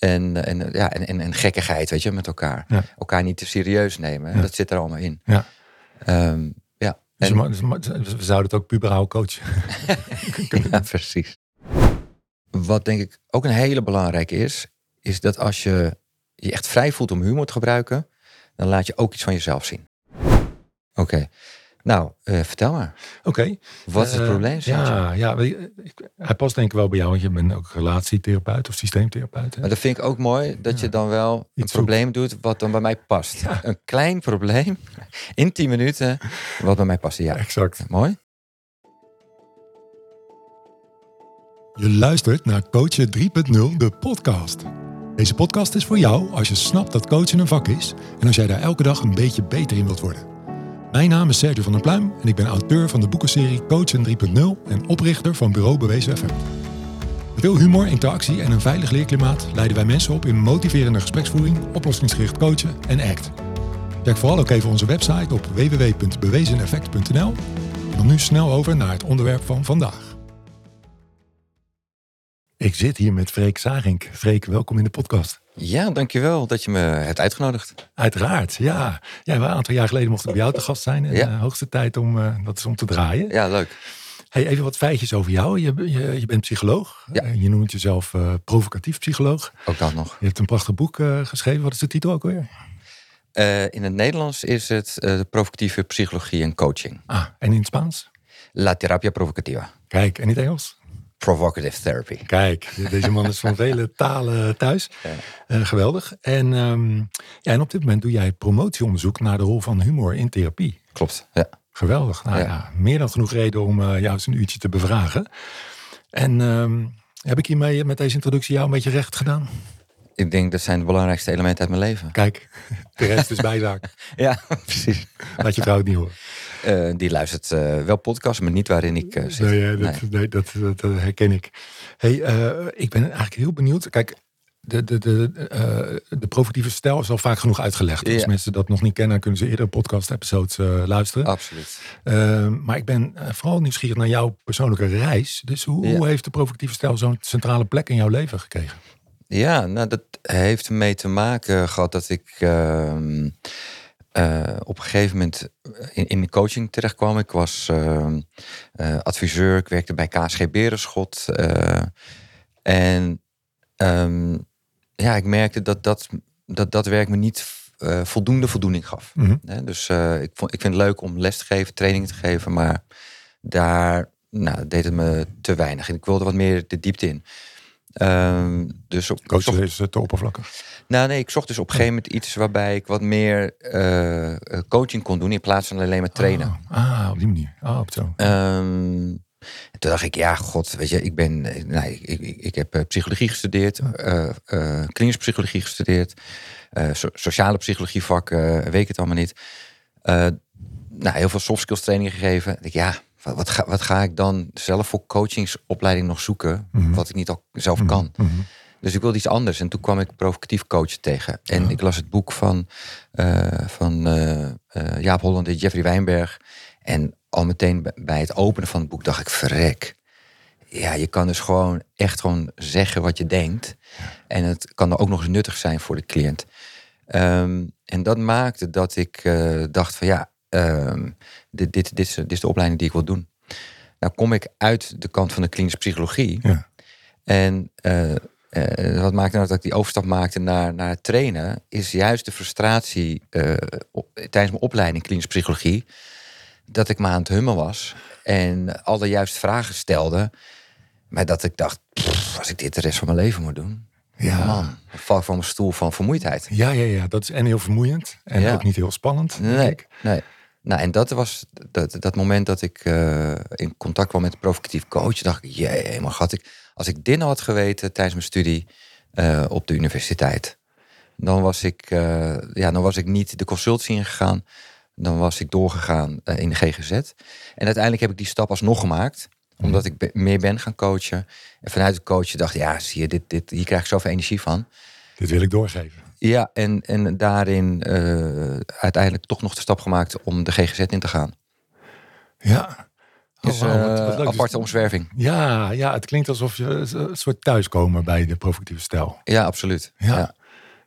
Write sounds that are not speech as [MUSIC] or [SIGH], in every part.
En, en, ja, en, en, en gekkigheid, weet je, met elkaar. Ja. Elkaar niet te serieus nemen. Ja. Dat zit er allemaal in. Ja. Ehm, ja. Dus En- dus ma- we zouden het ook puberaal coachen. [LAUGHS] [LAUGHS] ja, precies. Wat denk ik ook een hele belangrijke is, is dat als je je echt vrij voelt om humor te gebruiken, dan laat je ook iets van jezelf zien. Oké, nou, eh, vertel maar. Oké. Wat is het Eh, probleem? Ja, ja hij past denk ik wel bij jou, want je bent ook relatietherapeut of systeemtherapeut. hè? Maar dat vind ik ook mooi dat je dan wel een probleem doet wat dan bij mij past. Een klein probleem in 10 minuten wat bij mij past. Ja, Exact. mooi. Je luistert naar Coachen 3.0, de podcast. Deze podcast is voor jou als je snapt dat coachen een vak is en als jij daar elke dag een beetje beter in wilt worden. Mijn naam is Sergio van der Pluim en ik ben auteur van de boekenserie Coachen 3.0 en oprichter van Bureau Bewezen FM. Met veel humor, interactie en een veilig leerklimaat leiden wij mensen op in motiverende gespreksvoering, oplossingsgericht coachen en ACT. Check vooral ook even onze website op www.bewezeneffect.nl. En dan nu snel over naar het onderwerp van vandaag. Ik zit hier met Freek Zarink. Freek, welkom in de podcast. Ja, dankjewel dat je me hebt uitgenodigd. Uiteraard, ja. ja een aantal jaar geleden mocht ik bij jou te gast zijn. En Ja. eh, hoogste tijd om eh, dat is om te draaien. Ja, leuk. Hey, even wat feitjes over jou. Je, je, je bent psycholoog. Ja. Eh, je noemt jezelf provocatief psycholoog. Ook dat nog. Je hebt een prachtig boek geschreven. Wat is de titel ook weer? In het Nederlands is het de provocatieve psychologie en coaching. Ah, en in het Spaans? La terapia provocativa. Kijk, en in het Engels? Provocative therapy. Kijk, deze man is van vele [LAUGHS] talen thuis. Ja. Eh, geweldig. En, ehm, ja, en op dit moment doe jij promotieonderzoek naar de rol van humor in therapie. Klopt. Ja. Geweldig. Nou ja, Ja. meer dan genoeg reden om eh, jou eens een uurtje te bevragen. En ehm, heb ik hiermee met deze introductie jou een beetje recht gedaan? Ik denk dat zijn de belangrijkste elementen uit mijn leven. Kijk, [LAUGHS] de rest is bijzaak. [LAUGHS] Ja, precies. Laat je vrouw het niet horen. Eh, die luistert eh, wel podcasts, maar niet waarin ik eh, zit. Nee, dat, nee. dat, dat, dat herken ik. Hey, ik ben eigenlijk heel benieuwd. Kijk, de, de, de, de provocatieve stijl is al vaak genoeg uitgelegd. Als Ja. mensen dat nog niet kennen, kunnen ze eerder podcast-episodes luisteren. Absoluut. Eh, maar ik ben vooral nieuwsgierig naar jouw persoonlijke reis. Dus hoe, Ja. hoe heeft de provocatieve stijl zo'n centrale plek in jouw leven gekregen? Ja, nou dat heeft ermee te maken gehad dat ik eh, op een gegeven moment in, in de coaching terecht kwam. Ik was ehm, eh, adviseur, ik werkte bij KSG Berenschot. eh, en ehm, ja, ik merkte dat dat, dat, dat werk me niet eh, voldoende voldoening gaf. Mhm. Dus eh, ik, vond, ik vind het leuk om les te geven, trainingen te geven, maar daar nou, deed het me te weinig. En ik wilde wat meer de diepte in. Ehm, dus op, zocht- Coachen is te oppervlakkig. nou nee, ik zocht dus op een gegeven moment iets waarbij ik wat meer eh, eh, coaching kon doen in plaats van alleen maar trainen. Ah, ah, op die manier. Ah, op zo. Ehm, en toen dacht ik, ja, god, weet je, ik ben, eh, nee, ik, ik, ik heb eh, psychologie gestudeerd, eh eh, klinische psychologie gestudeerd, eh, so- sociale psychologie vak, eh, weet ik het allemaal niet. Eh, nou, heel veel soft skills trainingen gegeven. Ik, ja, wat, ga, wat ga ik dan zelf voor coachingsopleiding nog zoeken, Mhm. wat ik niet al zelf kan? Mhm. Dus ik wilde iets anders. En toen kwam ik provocatief coachen tegen. En Ja. ik las het boek van, eh, van eh, eh, Jaap Holland en Jeffrey Wijnberg. En al meteen bij- het openen van het boek dacht ik, verrek. Ja, je kan dus gewoon echt gewoon zeggen wat je denkt. En het kan er ook nog eens nuttig zijn voor de cliënt. Ehm, en dat maakte dat ik dacht van ja, ehm, dit, dit, dit, is, dit is de opleiding die ik wil doen. Nou kom ik uit de kant van de klinische psychologie. Ja. En eh, eh, wat maakte nou dat ik die overstap maakte naar, naar het trainen, is juist de frustratie eh, op- tijdens mijn opleiding klinische psychologie, dat ik maar aan het hummen was en al de juiste vragen stelde, maar dat ik dacht, pff, als ik dit de rest van mijn leven moet doen, Ja. man, dan val ik van mijn stoel van vermoeidheid. Ja, ja, ja, dat is en heel vermoeiend en Ja. ook niet heel spannend. denk Nee, nee. Nou, en dat was dat, dat moment dat ik eh, in contact kwam met de provocatief coach. dacht ik, jee, maar had ik, als ik dit nou had geweten tijdens mijn studie eh, op de universiteit, dan was ik, eh, ja, dan was ik niet de consultie ingegaan. Dan was ik doorgegaan in de GGZ. En uiteindelijk heb ik die stap alsnog gemaakt omdat ik be- meer ben gaan coachen. En vanuit het coachen dacht ik, ja, zie je, dit, dit, hier krijg ik zoveel energie van. Dit wil ik doorgeven. Ja, en, en daarin eh, uiteindelijk toch nog de stap gemaakt om de GGZ in te gaan. Ja. Dus wat- eh, wat. Dus- aparte omzwerving. Ja, ja, het klinkt alsof je een soort thuiskomen bij de provocatieve stijl. Ja, absoluut. Ja. Ja.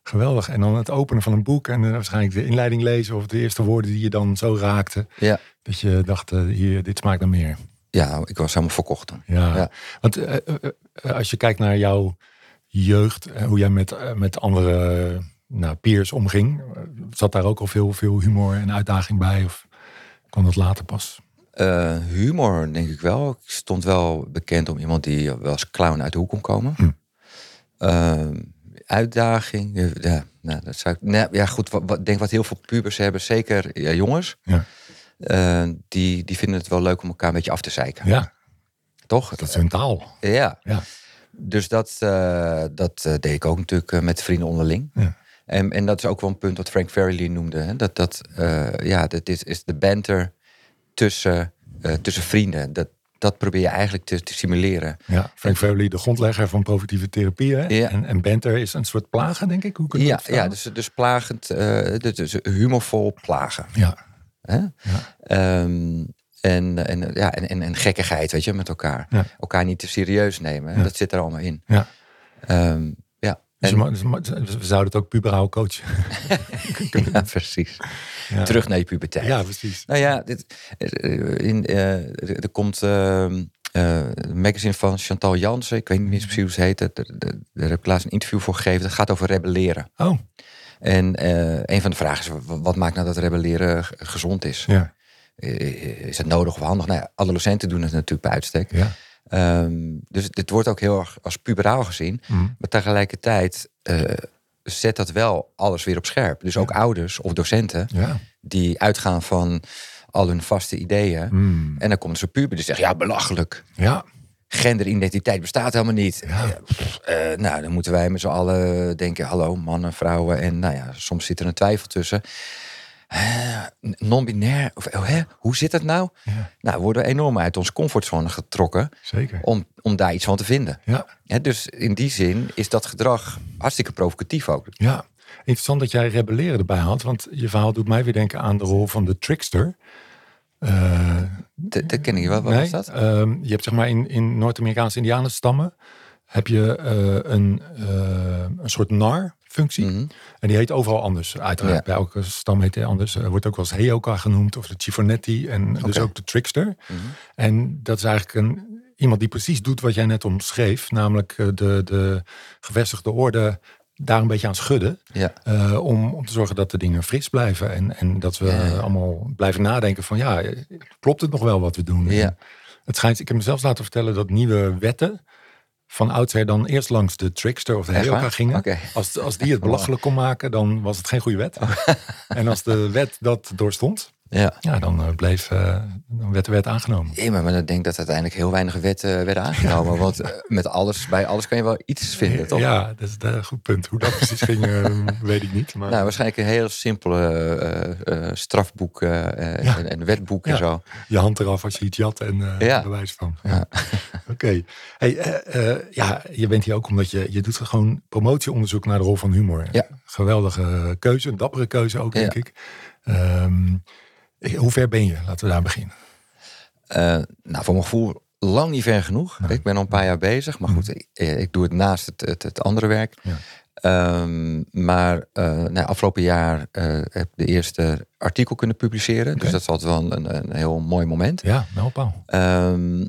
Geweldig. En dan het openen van een boek en eh, waarschijnlijk de inleiding lezen of de eerste woorden die je dan zo raakte. Ja. Dat je dacht, hier, dit smaakt naar meer. ja, ik was helemaal verkocht toen. Ja. Ja. Want als je kijkt naar jouw jeugd, eh, hoe jij met, eh, met andere nou, peers omging, zat daar ook al veel, veel humor en uitdaging bij? Of kwam dat later pas? Eh, humor, denk ik wel. Ik stond wel bekend om iemand die wel als clown uit de hoek kon komen. Hm. Ehm, uitdaging, ja, nou, dat zou ik. Nee, ja, goed. Wat, wat, denk wat heel veel pubers hebben, zeker ja, jongens, Ja. die, die vinden het wel leuk om elkaar een beetje af te zeiken. Ja, Toch? dat is hun taal. Ja. Ja. Dus dat, eh, dat eh, deed ik ook natuurlijk eh, met vrienden onderling. Ja. En, en dat is ook wel een punt wat Frank Farrelly noemde. Hè? Dat, dat, ja, dat is, is de banter tussen, tussen vrienden. Dat, dat probeer je eigenlijk te, te simuleren. Ja, Frank Farrelly, de grondlegger van positieve therapie. Hè? Ja. En, en banter is een soort plagen, denk ik. Hoe kun je Ja, ja dus, dus plagend, dus, dus humorvol plagen. ja. Hè? Ja. Ehm, en, en, ja, en, en, en gekkigheid, weet je, met elkaar. Ja. Elkaar niet te serieus nemen. Ja. Dat zit er allemaal in. Ja. Ehm, ja. Dus En- dus ma- we zouden het ook puberaal coachen. [LAUGHS] ja, precies. Ja. Terug naar je puberteit. Ja, precies. Nou ja, dit, eh, in, eh, er komt ehm, eh, een magazine van Chantal Jansen. Ik weet niet precies hoe ze heet. Daar, daar- daar heb ik laatst een interview voor gegeven. Dat gaat over rebelleren. Oh, En eh, een van de vragen is, wa- wat maakt nou dat rebelleren gezond is? ja. Eh, Is het nodig of handig? Nou ja, adolescenten doen het natuurlijk bij uitstek. ja. Ehm, dus dit wordt ook heel erg als puberaal gezien. Hm. Maar tegelijkertijd eh, zet dat wel alles weer op scherp. Dus ook ouders of docenten Ja. die uitgaan van al hun vaste ideeën. Hm. En dan komt zo'n puber die zegt, ja, belachelijk. Ja. Genderidentiteit bestaat helemaal niet. Ja. Pff, eh, nou, dan moeten wij met z'n allen denken, hallo, mannen, vrouwen. En nou ja, soms zit er een twijfel tussen. Non-binair, of, oh, hoe zit dat nou? Ja. Nou, worden we enorm uit onze comfortzone getrokken Zeker. om, om daar iets van te vinden. Ja. Hè, dus in die zin is dat gedrag hartstikke provocatief ook. Ja, interessant dat jij rebelleren erbij had, want je verhaal doet mij weer denken aan de rol van de trickster. Eh, Dat, dat ken ik wel. Wat nee, was dat? ehm, je hebt zeg maar in, in Noord-Amerikaanse indianenstammen heb je eh, een, eh, een soort nar-functie. Mhm. En die heet overal anders. Uiteraard, Ja. bij elke stam heet hij anders. Er wordt ook wel eens Heoka genoemd, of de Chifonetti. En dus ook de trickster. Mhm. En dat is eigenlijk een, iemand die precies doet wat jij net omschreef. Namelijk eh, de, de gevestigde orde daar een beetje aan schudden. Ja. eh, om, om te zorgen dat de dingen fris blijven. En, en dat we Ja, ja. allemaal blijven nadenken van ja, klopt het nog wel wat we doen? Het schijnt, ik heb mezelf laten vertellen dat nieuwe wetten van oudsher dan eerst langs de trickster of de waar? gingen. Als, als die het belachelijk kon maken, dan was het geen goede wet. en als de wet dat doorstond, Ja. ja, dan eh, bleef, eh, dan werd de wet aangenomen. Ja, maar maar ik denk dat uiteindelijk heel weinig wetten werden aangenomen. Want eh, met alles, bij alles kan je wel iets vinden, toch? Ja, dat is een goed punt. Hoe dat precies ging, eh, [LAUGHS] weet ik niet. Maar Nou, waarschijnlijk een heel simpele eh, eh, strafboek eh, eh, Ja. en, en wetboek Ja. en zo. je hand eraf als je iets jat en eh bewijs van. Ja. [LAUGHS] Oké. Hey, eh, eh, ja, je bent hier ook omdat je, je doet gewoon promotieonderzoek naar de rol van humor. Geweldige keuze, een dappere keuze ook, denk ik. Ehm, hoe ver ben je? Laten we daar beginnen. Eh, nou, voor mijn gevoel lang niet ver genoeg. Ik ben al een paar jaar bezig. Maar goed, ik, eh, ik doe het naast het, het, het andere werk. Ja. Ehm, maar eh, nou, afgelopen jaar eh, heb ik de eerste artikel kunnen publiceren. Dus dat is altijd wel een, een heel mooi moment. Ja, mijlpaal. Ehm,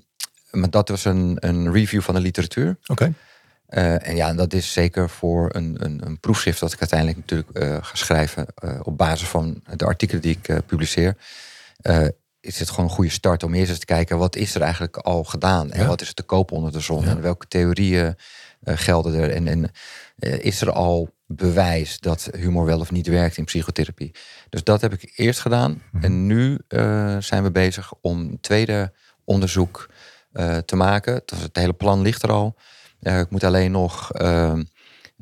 maar dat was een, een review van de literatuur. Oké. Eh, en ja, dat is zeker voor een, een, een proefschrift dat ik uiteindelijk natuurlijk eh, ga schrijven eh, op basis van de artikelen die ik publiceer. is het gewoon een goede start om eerst eens te kijken wat is er eigenlijk al gedaan en Ja. wat is er te koop onder de zon Ja. en welke theorieën gelden er en, en is er al bewijs dat humor wel of niet werkt in psychotherapie. Dus dat heb ik eerst gedaan Mhm. en nu zijn we bezig om een tweede onderzoek te maken. Het, het hele plan ligt er al. Ik moet alleen nog ehm,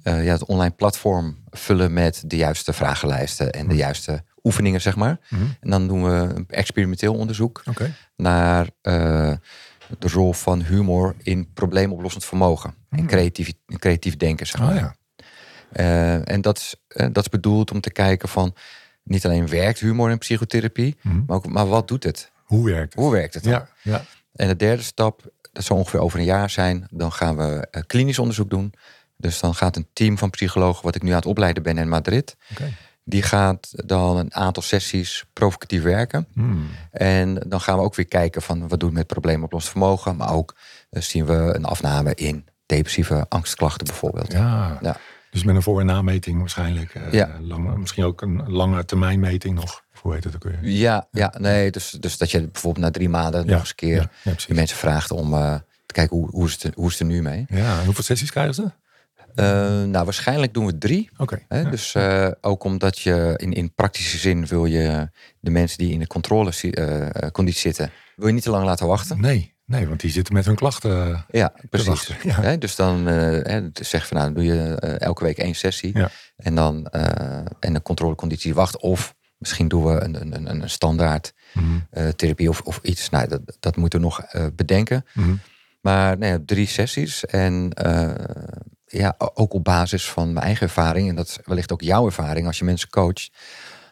eh, ja, het online platform vullen met de juiste vragenlijsten en de juiste oefeningen, zeg maar. Mhm. En dan doen we een experimenteel onderzoek naar eh, de rol van humor in probleemoplossend vermogen. En creatief, creatief denken, zeg maar. Oh ja. Eh, en dat is, dat is bedoeld om te kijken van... niet alleen werkt humor in psychotherapie, Mhm. maar, ook, maar wat doet het? Hoe werkt het? Hoe werkt het dan? Ja, ja. En de derde stap, dat zal ongeveer over een jaar zijn. Dan gaan we eh, klinisch onderzoek doen. Dus dan gaat een team van psychologen, wat ik nu aan het opleiden ben in Madrid, die gaat dan een aantal sessies provocatief werken. Hmm. En dan gaan we ook weer kijken van wat doen we met probleemoplossend vermogen. Maar ook eh, zien we een afname in depressieve angstklachten bijvoorbeeld. Ja. Ja. Dus met een voor- en nameting waarschijnlijk. eh, Ja. misschien ook een lange termijnmeting nog. Hoe heet het ook weer? Ja, ja, nee, dus, dus dat je bijvoorbeeld na drie maanden nog eens een keer de precies. mensen vraagt om eh, te kijken hoe, hoe, is het, hoe is het er nu mee. Ja, en hoeveel sessies krijgen ze? Eh, nou, waarschijnlijk doen we drie. Oké. Ja. Dus eh, ook omdat je in, in praktische zin wil je de mensen die in de controleconditie zitten, wil je niet te lang laten wachten. Nee, nee, want die zitten met hun klachten. Ja, precies. [LAUGHS] ja. Dus dan hè, zeg van nou, dan doe je elke week één sessie. Ja. En dan en de controleconditie wacht. Of misschien doen we een, een, een, een standaard Mhm, eh, therapie of, of iets. Nou, dat, dat moeten we nog eh, bedenken. mhm. Maar nou ja, drie sessies. En eh, ja, ook op basis van mijn eigen ervaring. En dat is wellicht ook jouw ervaring als je mensen coacht.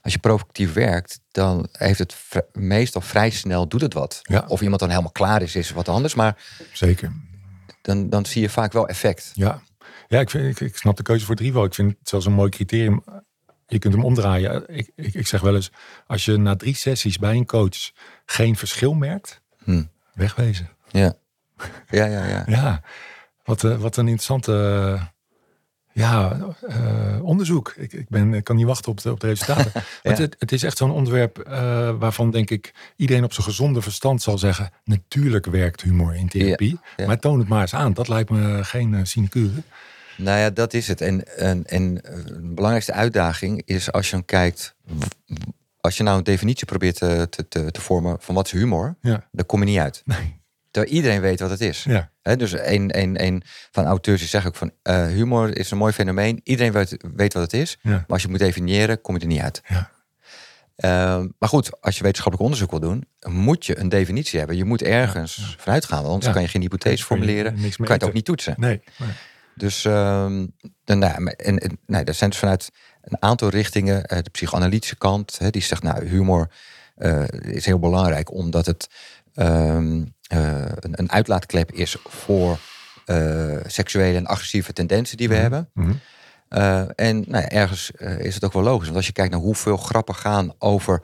Als je provocatief werkt, dan heeft het meestal vrij snel doet het wat. Ja. Of iemand dan helemaal klaar is, is wat anders. Maar Zeker. dan, dan zie je vaak wel effect. Ja, ja ik, vind, ik, ik snap de keuze voor drie wel. Ik vind het zelfs een mooi criterium. Je kunt hem omdraaien. Ik, ik, ik zeg wel eens, als je na drie sessies bij een coach geen verschil merkt, Hm. wegwezen. Ja, ja, ja. ja. Ja, wat, eh, wat een interessante ja, eh, onderzoek. Ik, ik, ben, ik kan niet wachten op de, op de resultaten. [LAUGHS] Want het, het is echt zo'n onderwerp eh, waarvan denk ik iedereen op zijn gezonde verstand zal zeggen, natuurlijk werkt humor in therapie. ja. Maar toon het maar eens aan. Dat lijkt me geen uh, sinecure. Nou ja, dat is het. En, en, en eh, de belangrijkste uitdaging is als je dan kijkt. Als je nou een definitie probeert te, te, te, te vormen van wat is humor, Ja, dan kom je niet uit. nee. Terwijl iedereen weet wat het is. Ja, dus een, een, een van auteurs die zegt ook van eh, humor is een mooi fenomeen. Iedereen weet, weet wat het is. ja, Maar als je het moet definiëren, kom je er niet uit. ja. Ehm, maar goed, als je wetenschappelijk onderzoek wil doen, moet je een definitie hebben. Je moet ergens vanuit gaan, want anders kan je geen hypothese je formuleren. Kan mee je het ook niet toetsen. Nee, nee. Dus dan, nou, en, en, nou, er zijn dus vanuit een aantal richtingen, eh, de psychoanalytische kant, hè, die zegt, nou, humor eh, is heel belangrijk omdat het ehm, eh, een, een uitlaatklep is voor seksuele en agressieve tendensen die we Mhm. hebben. Mhm. En nou ja, ergens is het ook wel logisch, want als je kijkt naar hoeveel grappen gaan over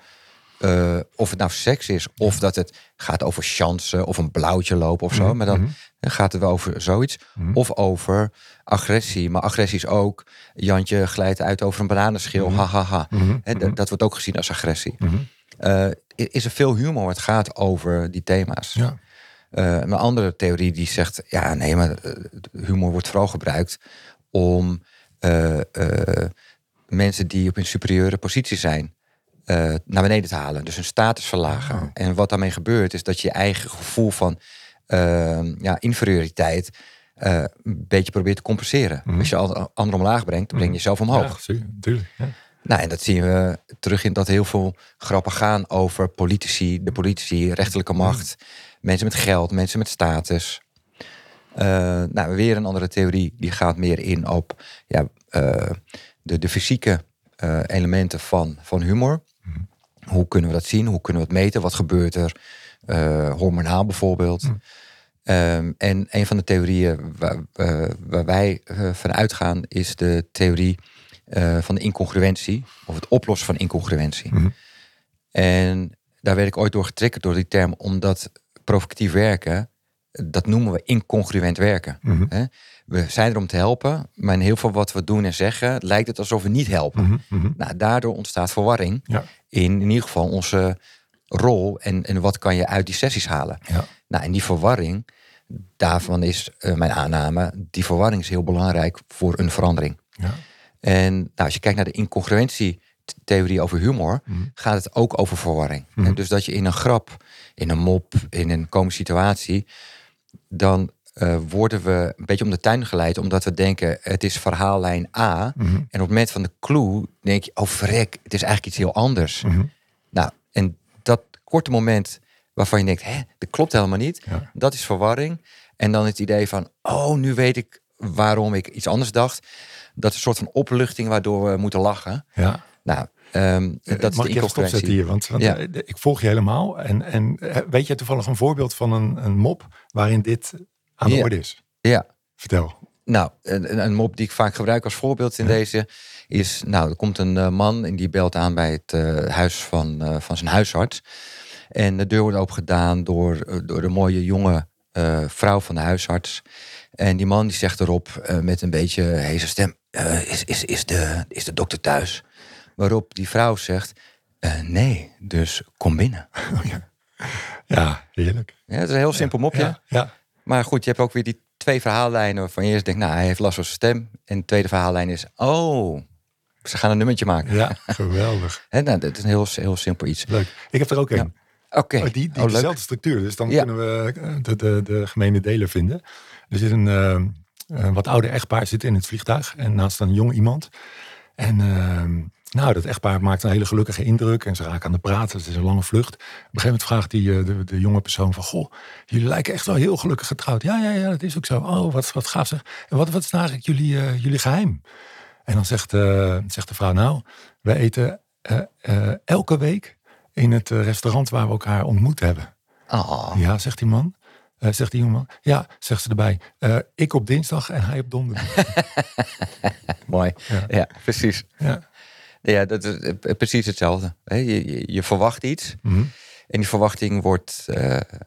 of het nou seks is, of dat het gaat over chansen of een blauwtje lopen of zo, Mhm, maar dan. Dan gaat het wel over zoiets. Mhm. Of over agressie. Maar agressie is ook, Jantje glijdt uit over een bananenschil. Mhm. Ha, ha, ha. Mhm. Hè, dat, dat wordt ook gezien als agressie. Mhm. Eh, is er veel humor? Het gaat over die thema's. Ja, Eh, een andere theorie die zegt, ja nee, maar eh, humor wordt vooral gebruikt om mensen die op een superieure positie zijn naar beneden te halen. Dus hun status verlagen. Oh. En wat daarmee gebeurt is dat je eigen gevoel van eh, ja, inferioriteit eh, een beetje probeert te compenseren. Mhm. Als je anderen omlaag brengt, dan breng je jezelf omhoog. Ja, natuurlijk. Ja. Nou, en dat zien we terug in dat heel veel grappen gaan over politici, de politici, rechterlijke macht, mensen met geld, mensen met status. Eh, nou, weer een andere theorie die gaat meer in op ja, eh, de, de fysieke elementen van, van humor. Mhm. Hoe kunnen we dat zien? Hoe kunnen we het meten? Wat gebeurt er? Eh, hormonaal bijvoorbeeld. Mhm. Ehm, en een van de theorieën waar, waar wij eh, van uitgaan is de theorie eh, van de incongruentie. Of het oplossen van incongruentie. Mhm. En daar werd ik ooit door getriggerd door die term. Omdat provocatief werken, dat noemen we incongruent werken. Mhm. Hè? We zijn er om te helpen, maar in heel veel wat we doen en zeggen... lijkt het alsof we niet helpen. Mhm. Mhm. Nou, daardoor ontstaat verwarring Ja. in in ieder geval onze rol... en, en wat kan je uit die sessies halen. Ja. Nou, en die verwarring, daarvan is eh, mijn aanname... die verwarring is heel belangrijk voor een verandering. Ja. En nou, als je kijkt naar de incongruentietheorie over humor, Mhm. gaat het ook over verwarring. Mhm. En Dus dat je in een grap, in een mop, in een komische situatie, dan eh, worden we een beetje om de tuin geleid, omdat we denken het is verhaallijn A. Mhm. En op het moment van de clue denk je, oh verrek, het is eigenlijk iets heel anders. Korte moment waarvan je denkt, hè, dat klopt helemaal niet, Ja. dat is verwarring. En dan het idee van, oh, nu weet ik waarom ik iets anders dacht. Dat is een soort van opluchting waardoor we moeten lachen. Ja. Nou, Eh, dat is de ik even stopzetten hier? Want, want Ja. eh, ik volg je helemaal. En, en eh, weet jij toevallig een voorbeeld van een, een mop waarin dit aan de Ja. orde is? Ja, Vertel. Nou, een, een mop die ik vaak gebruik als voorbeeld in deze is, nou, er komt een man en die belt aan bij het huis van, van zijn huisarts. En de deur wordt opengedaan door, eh, door de mooie jonge eh, vrouw van de huisarts. En die man die zegt erop eh, met een beetje heese stem, is, is, is, de, is de dokter thuis? Waarop die vrouw zegt, nee, dus kom binnen. [LAUGHS] Ja, heerlijk. Ja, het is een heel simpel mopje. Ja, ja. Maar goed, je hebt ook weer die twee verhaallijnen waarvan je eerst denkt, nou, hij heeft last van zijn stem. En de tweede verhaallijn is, oh, ze gaan een nummertje maken. ja geweldig. [LAUGHS] Hè, nou, dat is een heel, heel simpel iets. Leuk. Ik heb er ook een. Oké, Oh, die, die oh, dezelfde structuur. Dus dan Ja. kunnen we eh, de, de, de gemene delen vinden. Er zit een, eh, een wat ouder echtpaar zit in het vliegtuig. En naast een jong iemand. En ehm, nou, dat echtpaar maakt een hele gelukkige indruk. En ze raken aan de praten. Het is een lange vlucht. Op een gegeven moment vraagt die, eh, de, de jonge persoon van... Goh, jullie lijken echt wel heel gelukkig getrouwd. Ja, ja, ja, dat is ook zo. Oh, wat, wat gaaf zeg. En wat, wat is nou eigenlijk jullie, jullie geheim? En dan zegt, zegt de vrouw... Nou, wij eten elke week in het eh, restaurant waar we elkaar ontmoet hebben. Oh, Ja, zegt die man. Eh, zegt die jongeman. Ja, zegt ze erbij. Eh, ik op dinsdag en hij op donderdag. [LAUGHS] mooi. Ja. Ja. precies. ja. Ja, dat is precies hetzelfde. Je, je, je verwacht iets. Mhm. En die verwachting wordt,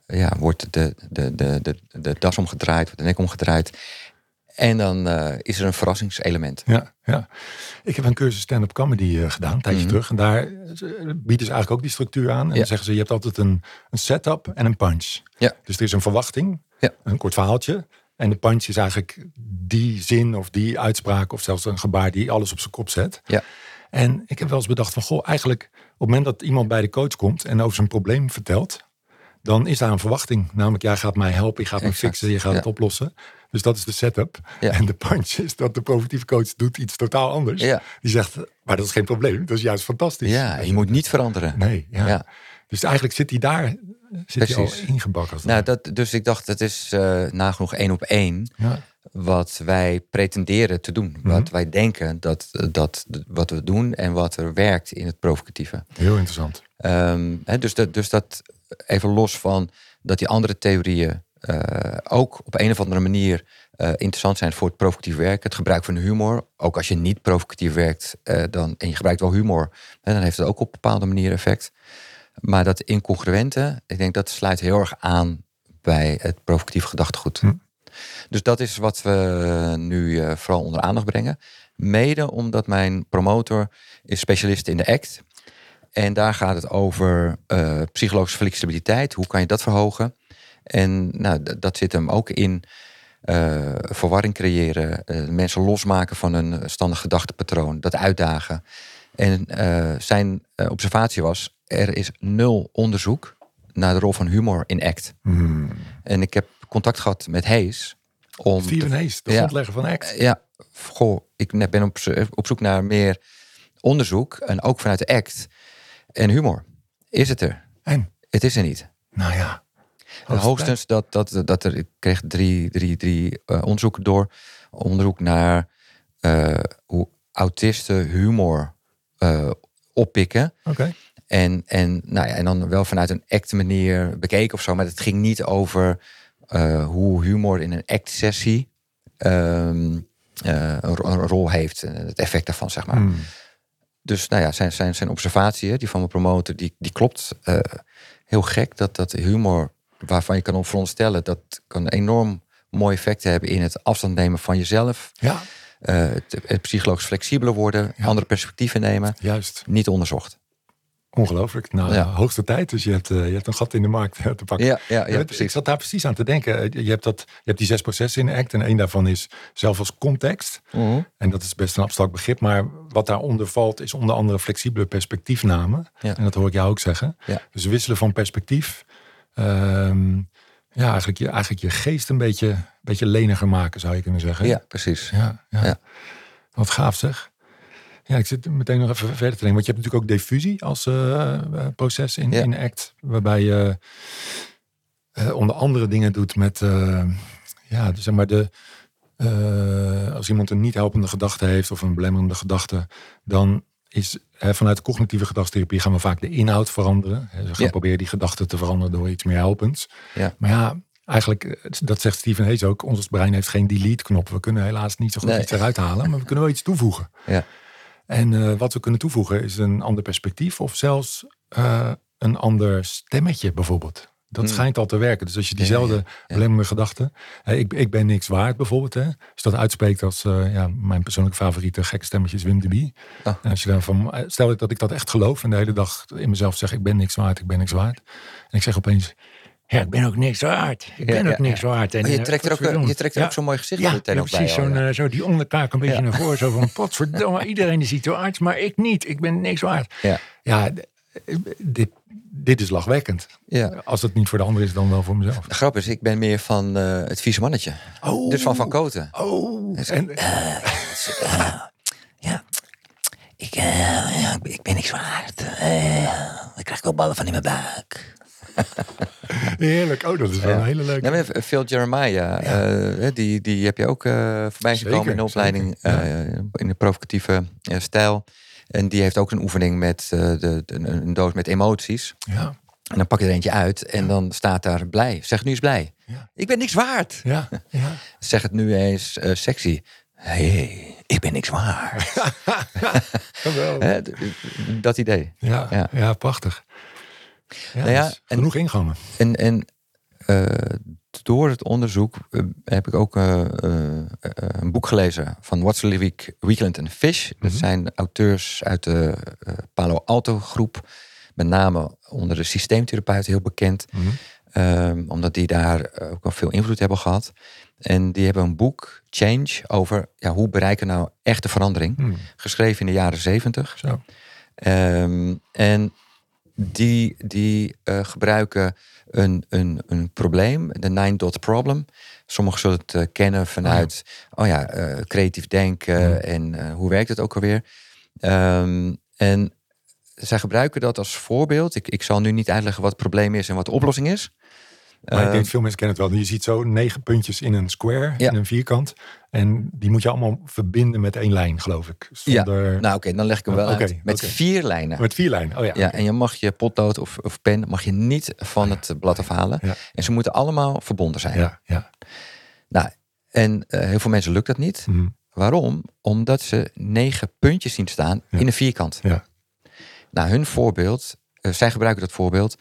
ja, wordt de, de, de, de, de das omgedraaid, wordt de nek omgedraaid. En dan eh, is er een verrassingselement. ja, ja. Ik heb een cursus stand-up comedy eh, gedaan, een tijdje Mhm. terug. En daar eh, bieden ze eigenlijk ook die structuur aan. En Ja. dan zeggen ze, je hebt altijd een, een setup en een punch. Ja. Dus er is een verwachting, Ja. een kort verhaaltje. En de punch is eigenlijk die zin of die uitspraak... of zelfs een gebaar die alles op zijn kop zet. Ja. En ik heb wel eens bedacht van, goh, eigenlijk op het moment dat iemand bij de coach komt en over zijn probleem vertelt, dan is daar een verwachting. Namelijk, jij gaat mij helpen, je gaat me fixen, je gaat ja. het oplossen. Dus dat is de setup. Ja. En de punch is dat de positieve coach doet iets totaal anders. Ja. Die zegt, maar dat is geen probleem, dat is juist fantastisch. Ja, je moet niet veranderen. Nee, ja. Dus eigenlijk zit hij daar zit hij al ingebakken. Als Nou, dat, dus ik dacht, het is eh nagenoeg één op één wat wij pretenderen te doen. Mhm. Wat wij denken dat, dat wat we doen en wat er werkt in het provocatieve. Heel interessant. Ehm, hè, dus, dat, dus dat even los van dat die andere theorieën eh, ook op een of andere manier eh, interessant zijn voor het provocatief werk. Het gebruik van humor. Ook als je niet provocatief werkt eh, dan, en je gebruikt wel humor, hè, dan heeft het ook op bepaalde manier effect. Maar dat incongruente, ik denk dat sluit heel erg aan bij het provocatief gedachtegoed. Hm. Dus dat is wat we nu vooral onder aandacht brengen. Mede omdat mijn promotor is specialist in de ACT. En daar gaat het over eh, psychologische flexibiliteit. Hoe kan je dat verhogen? En nou, dat zit hem ook in eh, verwarring creëren. eh, mensen losmaken van een standaard gedachtepatroon. Dat uitdagen. En zijn observatie was... er is nul onderzoek naar de rol van humor in ACT. Hmm. En ik heb contact gehad met Hayes. Om Steven Hayes, de Ja. grondlegger van ACT. ja, goh, ik ben op, op zoek naar meer onderzoek. En ook vanuit de act. En humor. Is het er? En, Het is er niet. nou ja. En hoogstens dat, dat, dat er, ik kreeg drie, drie, drie eh, onderzoeken door. Onderzoek naar eh, hoe autisten humor eh, oppikken. Oké. En, en, nou ja, en dan wel vanuit een act manier bekeken of zo. Maar het ging niet over hoe humor in een act-sessie ehm, eh, een, ro- een rol heeft. En het effect daarvan, zeg maar. Hmm. Dus nou ja, zijn, zijn, zijn observatie, hè, die van mijn promotor, die, die klopt. Eh, heel gek dat dat humor, waarvan je kan op veronderstellen... dat kan enorm mooi effect hebben in het afstand nemen van jezelf. Ja, eh, het, het psychologisch flexibeler worden, Ja. andere perspectieven nemen. juist. Niet onderzocht. Ongelooflijk. Nou, Ja. hoogste tijd. Dus je hebt, eh, je hebt een gat in de markt eh, te pakken. Ja, ja, ja, het- ik precies. zat daar precies aan te denken. Eh, Je hebt, dat, je hebt die zes processen in ACT. En één daarvan is zelf als context. Mhm. En dat is best een abstract begrip. Maar wat daaronder valt is onder andere flexibele perspectiefname. Ja. En dat hoor ik jou ook zeggen. Ja. Dus wisselen van perspectief. Ehm, ja, eigenlijk je, eigenlijk je geest een beetje, beetje leniger maken zou je kunnen zeggen. Ja, precies. Ja. Ja. Wat gaaf zeg. Ja, ik zit meteen nog even verder te denken. Want je hebt natuurlijk ook diffusie als eh, eh, proces in, Ja. in ACT. Waarbij je eh, onder andere dingen doet met... eh, ja, zeg maar de... als iemand een niet helpende gedachte heeft of een belemmerende gedachte... dan is hè, vanuit cognitieve gedragstherapie gaan we vaak de inhoud veranderen. Hè, Ze gaan Ja. proberen die gedachten te veranderen door iets meer helpends. Ja. Maar ja, eigenlijk, dat zegt Stephen Hayes ook, ons brein heeft geen delete-knop. We kunnen helaas niet zo goed Nee. iets eruit halen, maar we kunnen wel iets toevoegen. Ja. En eh, wat we kunnen toevoegen is een ander perspectief of zelfs eh, een ander stemmetje bijvoorbeeld. Dat Hmm. schijnt al te werken. Dus als je Ja, diezelfde ja, ja. gedachten, ik, ik ben niks waard bijvoorbeeld, hè, als je dat uitspreekt als eh, ja, mijn persoonlijke favoriete gek stemmetje is Wim de Bie. Oh. En als je dan van, eh, stel dat ik dat echt geloof en de hele dag in mezelf zeg, ik ben niks waard, ik ben niks waard. En ik zeg opeens, ja, ik ben ook niks waard. Ik ben Ja, ook niks waard. En, Oh, je eh, trekt er ook, je trekt er ook zo'n mooi gezicht Ja, meteen ja, ook bij. precies. Zo'n, eh, zo die onderkaak een beetje naar voren. Zo van, [LAUGHS] potverdomme, iedereen is iets waard, maar ik niet. Ik ben niks waard. Ja. Ja, dit, dit is lachwekkend. Ja. Als het niet voor de ander is, dan wel voor mezelf. De grap is, ik ben meer van eh, het vieze mannetje. Oh. Dus van Van Koten. Oh, en, Ja, ik, eh, ik ben niks waard. Eh, ik krijg ook ballen van in mijn buik. [LAUGHS] heerlijk. Oh, dat is wel een hele leuke. Ja, maar Phil Jeremiah, eh, die, die heb je ook eh, voorbij Zeker, gekomen in de opleiding eh, in de provocatieve eh, stijl. En die heeft ook een oefening met eh, de, een doos met emoties. Ja, En dan pak je er eentje uit en dan staat daar blij. Zeg nu eens blij. Ja. Ik ben niks waard. ja, ja. [LAUGHS] Zeg het nu eens eh, sexy. hey, ik ben niks waard. [LAUGHS] Dat idee. Ja. Ja. prachtig. Ja, Nou ja, en- genoeg ingangen. En, en eh, door het onderzoek eh, heb ik ook eh, een boek gelezen van Watson Lewick, Weekland en Fish. Dat zijn auteurs uit de Palo Alto groep. Met name onder de systeemtherapeuten heel bekend. Mhm. Ehm, omdat die daar ook wel veel invloed hebben gehad. En die hebben een boek, Change, over ja, hoe bereiken we nou echte verandering. Hmm. Geschreven in de jaren zeventig. Ehm, en die, die eh, gebruiken een, een, een probleem, de nine dot problem. Sommigen zullen het eh, kennen vanuit, oh ja, eh, creatief denken en eh, hoe werkt het ook alweer. Ehm, en zij gebruiken dat als voorbeeld. Ik, ik zal nu niet uitleggen wat het probleem is en wat de oplossing is. Maar ik Ehm, denk veel mensen kennen het wel. Je ziet zo negen puntjes in een square, Ja. in een vierkant. En die moet je allemaal verbinden met één lijn, geloof ik. Zonder... nou oké, dan leg ik hem wel uit. Met vier lijnen. Met vier lijnen. Oh ja. Ja, en je mag je potlood of, of pen mag je niet van het blad afhalen. Ja. En ze moeten allemaal verbonden zijn. Ja, ja. Nou, en eh, heel veel mensen lukt dat niet. Mhm. Waarom? Omdat ze negen puntjes zien staan Ja. in een vierkant. Ja. Nou, hun voorbeeld, eh, zij gebruiken dat voorbeeld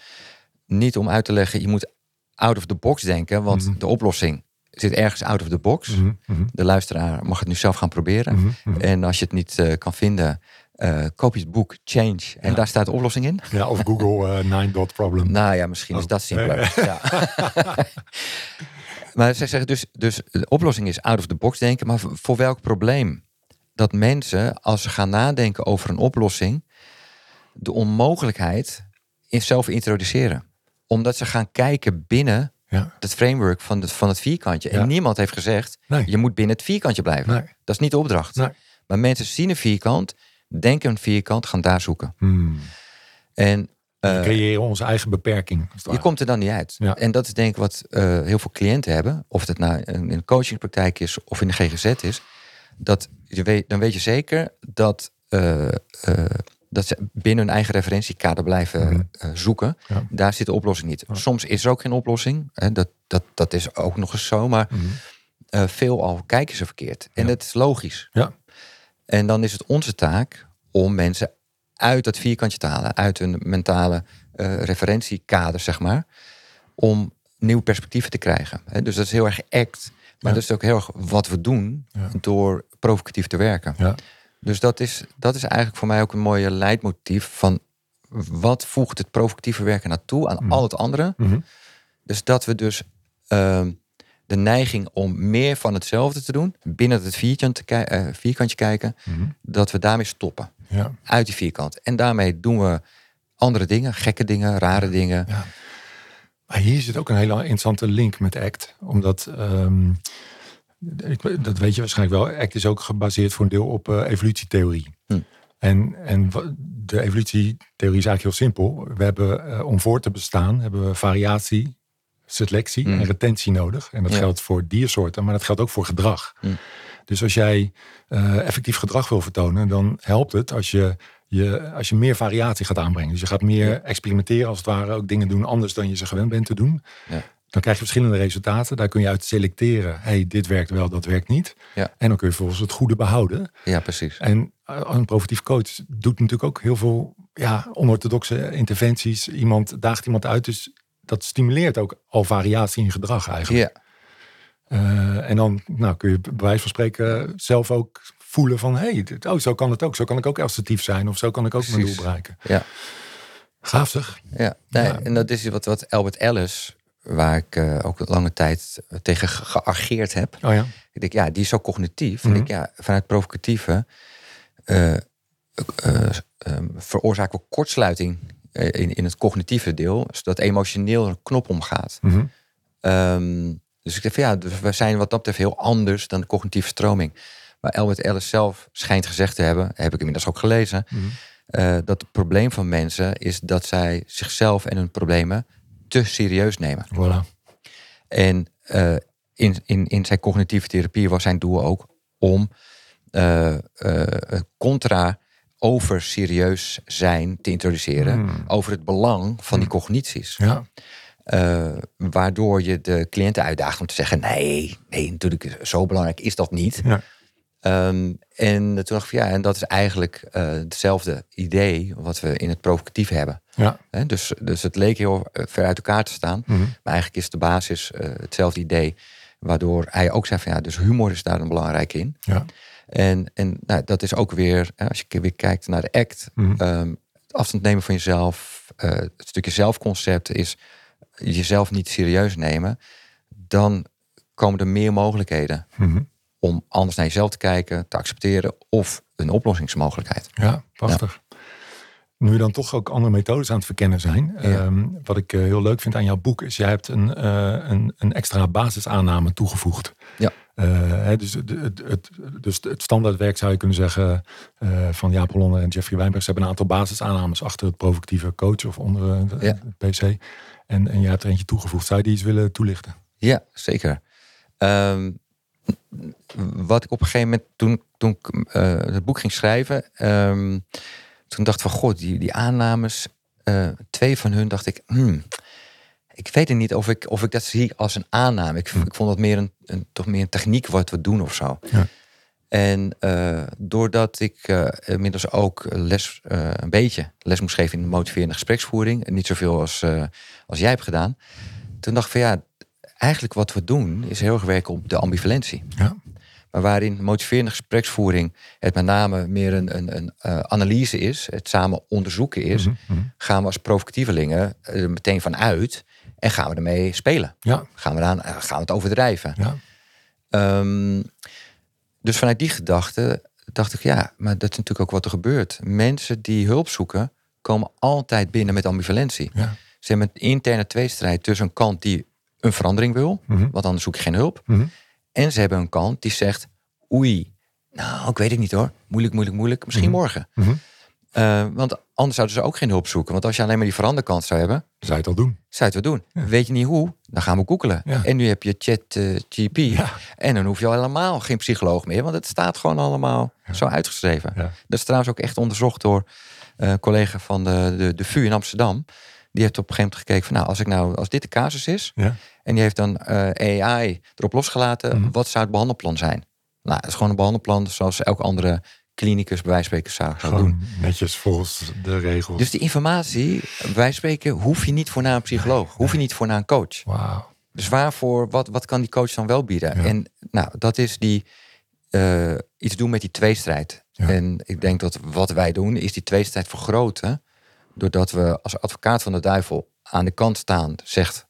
niet om uit te leggen, je moet out of the box denken, want Mhm. de oplossing zit ergens out of the box. Mhm, mhm, De luisteraar mag het nu zelf gaan proberen. En als je het niet eh, kan vinden, eh, koop je het boek Change. En daar staat de oplossing in. Ja, of Google eh, [LAUGHS] nine dot problem. Nou ja, misschien is Oh. dat simpeler. Ja. [LAUGHS] maar zij zeggen dus, dus de oplossing is out of the box denken. Maar voor, voor welk probleem? Dat mensen, als ze gaan nadenken over een oplossing, de onmogelijkheid in zelf introduceren. Omdat ze gaan kijken binnen Ja. het framework van het, van het vierkantje. Ja. En niemand heeft gezegd, Nee. je moet binnen het vierkantje blijven. Nee. Dat is niet de opdracht. Nee. Maar mensen zien een vierkant, denken een vierkant, gaan daar zoeken. Hmm. En We eh, creëren onze eigen beperking. je komt er dan niet uit. Ja. En dat is denk ik wat eh, heel veel cliënten hebben. Of het nou in een coachingpraktijk is of in de GGZ is. Dat je weet, dan weet je zeker dat, eh, dat ze binnen hun eigen referentiekader blijven Mhm. eh, zoeken. Ja. Daar zit de oplossing niet. Soms is er ook geen oplossing. Hè, dat, dat, dat is ook nog eens zo. Maar veelal kijken ze verkeerd. En Ja. dat is logisch. Ja. En dan is het onze taak om mensen uit dat vierkantje te halen, uit hun mentale eh, referentiekader, zeg maar, om nieuwe perspectieven te krijgen. Hè, dus dat is heel erg act, maar dat is ook heel erg wat we doen door provocatief te werken. Ja. Dus dat is, dat is eigenlijk voor mij ook een mooie leidmotief van wat voegt het provocatieve werken naartoe aan Mhm. al het andere. Mhm. Dus dat we dus ehm, de neiging om meer van hetzelfde te doen, binnen het vierkantje, eh, vierkantje kijken, Mhm. dat we daarmee stoppen. Ja. Uit die vierkant. En daarmee doen we andere dingen, gekke dingen, rare dingen. Ja. Maar hier zit ook een hele interessante link met ACT. Omdat, ehm, ik, dat weet je waarschijnlijk wel, ACT is ook gebaseerd voor een deel op eh, evolutietheorie. Hm. En, en de evolutietheorie is eigenlijk heel simpel. We hebben, eh, om voor te bestaan, hebben we variatie, selectie Hm. en retentie nodig. En dat Ja. geldt voor diersoorten, maar dat geldt ook voor gedrag. Hm. Dus als jij eh, effectief gedrag wil vertonen, dan helpt het als je je, als je meer variatie gaat aanbrengen. Dus je gaat meer Ja. experimenteren als het ware. Ook dingen doen anders dan je ze gewend bent te doen. Ja. Dan krijg je verschillende resultaten. Daar kun je uit selecteren. hey, dit werkt wel, dat werkt niet. Ja. En dan kun je vervolgens het goede behouden. Ja, precies. En eh, een profitief coach doet natuurlijk ook heel veel ja, onorthodoxe interventies. Iemand daagt iemand uit. Dus dat stimuleert ook al variatie in gedrag eigenlijk. Ja, Eh, en dan nou, kun je bij wijze van spreken zelf ook voelen van... hé, hey, oh, zo kan het ook. Zo kan ik ook assertief zijn. Of zo kan ik ook mijn doel bereiken. ja. Gaaf zeg. Ja, nee, Ja. en dat is wat, wat Albert Ellis, waar ik eh, ook lange tijd tegen ge- geageerd heb. Oh ja. Ik denk, ja, die is zo cognitief. Mhm. En ik, ja, vanuit provocatieve eh, eh, eh, veroorzaken we kortsluiting eh, in, in het cognitieve deel, zodat emotioneel een knop omgaat. Mhm. Ehm, dus ik van ja, dus we zijn wat dat betreft heel anders dan de cognitieve stroming. Maar Albert Ellis zelf schijnt gezegd te hebben, heb ik inmiddels ook gelezen, Mhm. eh, dat het probleem van mensen is dat zij zichzelf en hun problemen te serieus nemen. Voilà. En eh, in, in, in zijn cognitieve therapie was zijn doel ook om eh, contra over serieus zijn te introduceren. Hmm. Over het belang van die cognities. Ja. Waardoor je de cliënten uitdaagt om te zeggen: nee, nee, natuurlijk, zo belangrijk is dat niet. Ja. Ehm, en toen dacht ik, van, ja, en dat is eigenlijk eh, hetzelfde idee wat we in het provocatief hebben. Ja. Dus, dus het leek heel eh, ver uit elkaar te staan. Mhm. Maar eigenlijk is de basis eh, hetzelfde idee. Waardoor hij ook zei van ja, dus humor is daar een belangrijk in. Ja. En, en nou, dat is ook weer, als je weer kijkt naar de act, Mhm. ehm, het afstand nemen van jezelf, het stukje zelfconcept is jezelf niet serieus nemen. Dan komen er meer mogelijkheden Mhm. Om anders naar jezelf te kijken, te accepteren of een oplossingsmogelijkheid. Ja, prachtig. Nu dan toch ook andere methodes aan het verkennen zijn. ehm, wat ik eh, heel leuk vind aan jouw boek is, jij hebt een, eh, een, een extra basisaanname toegevoegd. Ja. Eh, hè, dus, het, het, het, dus het standaardwerk zou je kunnen zeggen van Jaap Hollander en Jeffrey Wijnberg. Ze hebben een aantal basisaannames achter het provocatieve coach of onder de, Ja. de PC. En, en jij hebt er eentje toegevoegd. Zou je die eens willen toelichten? Ja, zeker. Ehm, wat ik op een gegeven moment, toen, toen ik eh, het boek ging schrijven, ehm, toen dacht ik van, god, die, die aannames, eh, twee van hun dacht ik, hmm, ik weet het niet of ik, of ik dat zie als een aanname. Ik, ik vond dat meer een, een, toch meer een techniek wat we doen of zo. Ja. En eh, doordat ik eh, inmiddels ook les, een beetje les moest geven in de motiverende gespreksvoering, niet zoveel als, als jij hebt gedaan, toen dacht ik van ja, eigenlijk wat we doen is heel erg werken op de ambivalentie. Ja. Maar waarin motiverende gespreksvoering het met name meer een, een, een eh, analyse is, het samen onderzoeken is, Mhm, mhm. gaan we als provocatievelingen er meteen van uit en gaan we ermee spelen. Ja, Gaan we, dan, gaan we het overdrijven. ja. Ehm, dus vanuit die gedachte dacht ik, ja, maar dat is natuurlijk ook wat er gebeurt. Mensen die hulp zoeken, komen altijd binnen met ambivalentie. ja. Ze hebben een interne tweestrijd tussen een kant die een verandering wil, Mhm. want anders zoek je geen hulp. Mhm. En ze hebben een kant die zegt, oei, nou, ik weet het niet hoor. Moeilijk, moeilijk, moeilijk. Misschien Mhm. morgen. Eh, want anders zouden ze ook geen hulp zoeken. Want als je alleen maar die veranderkant zou hebben, Zou je het al doen? zou je het wel doen. Ja. Weet je niet hoe? Dan gaan we googelen. Ja. En nu heb je chat eh, GP. Ja. En dan hoef je al helemaal geen psycholoog meer. Want het staat gewoon allemaal zo uitgeschreven. Dat is trouwens ook echt onderzocht door eh, een collega van de, de, de VU in Amsterdam. Die heeft op een gegeven moment gekeken van... nou, als, ik nou, als dit de casus is... Ja. en die heeft dan eh, AI erop losgelaten... Mhm. wat zou het behandelplan zijn? Nou, het is gewoon een behandelplan... zoals elke andere klinicus bij wijze van spreken zou, zou doen. Netjes volgens de regels. Dus die informatie, bij wijze van spreken... hoef je niet voor naar een psycholoog. Hoef je niet voor naar een coach. Wauw. Dus waarvoor, wat, wat kan die coach dan wel bieden? Ja. En nou, dat is die eh, iets doen met die tweestrijd. Ja. En ik denk dat wat wij doen, is die tweestrijd vergroten. Doordat we als advocaat van de duivel aan de kant staan, zegt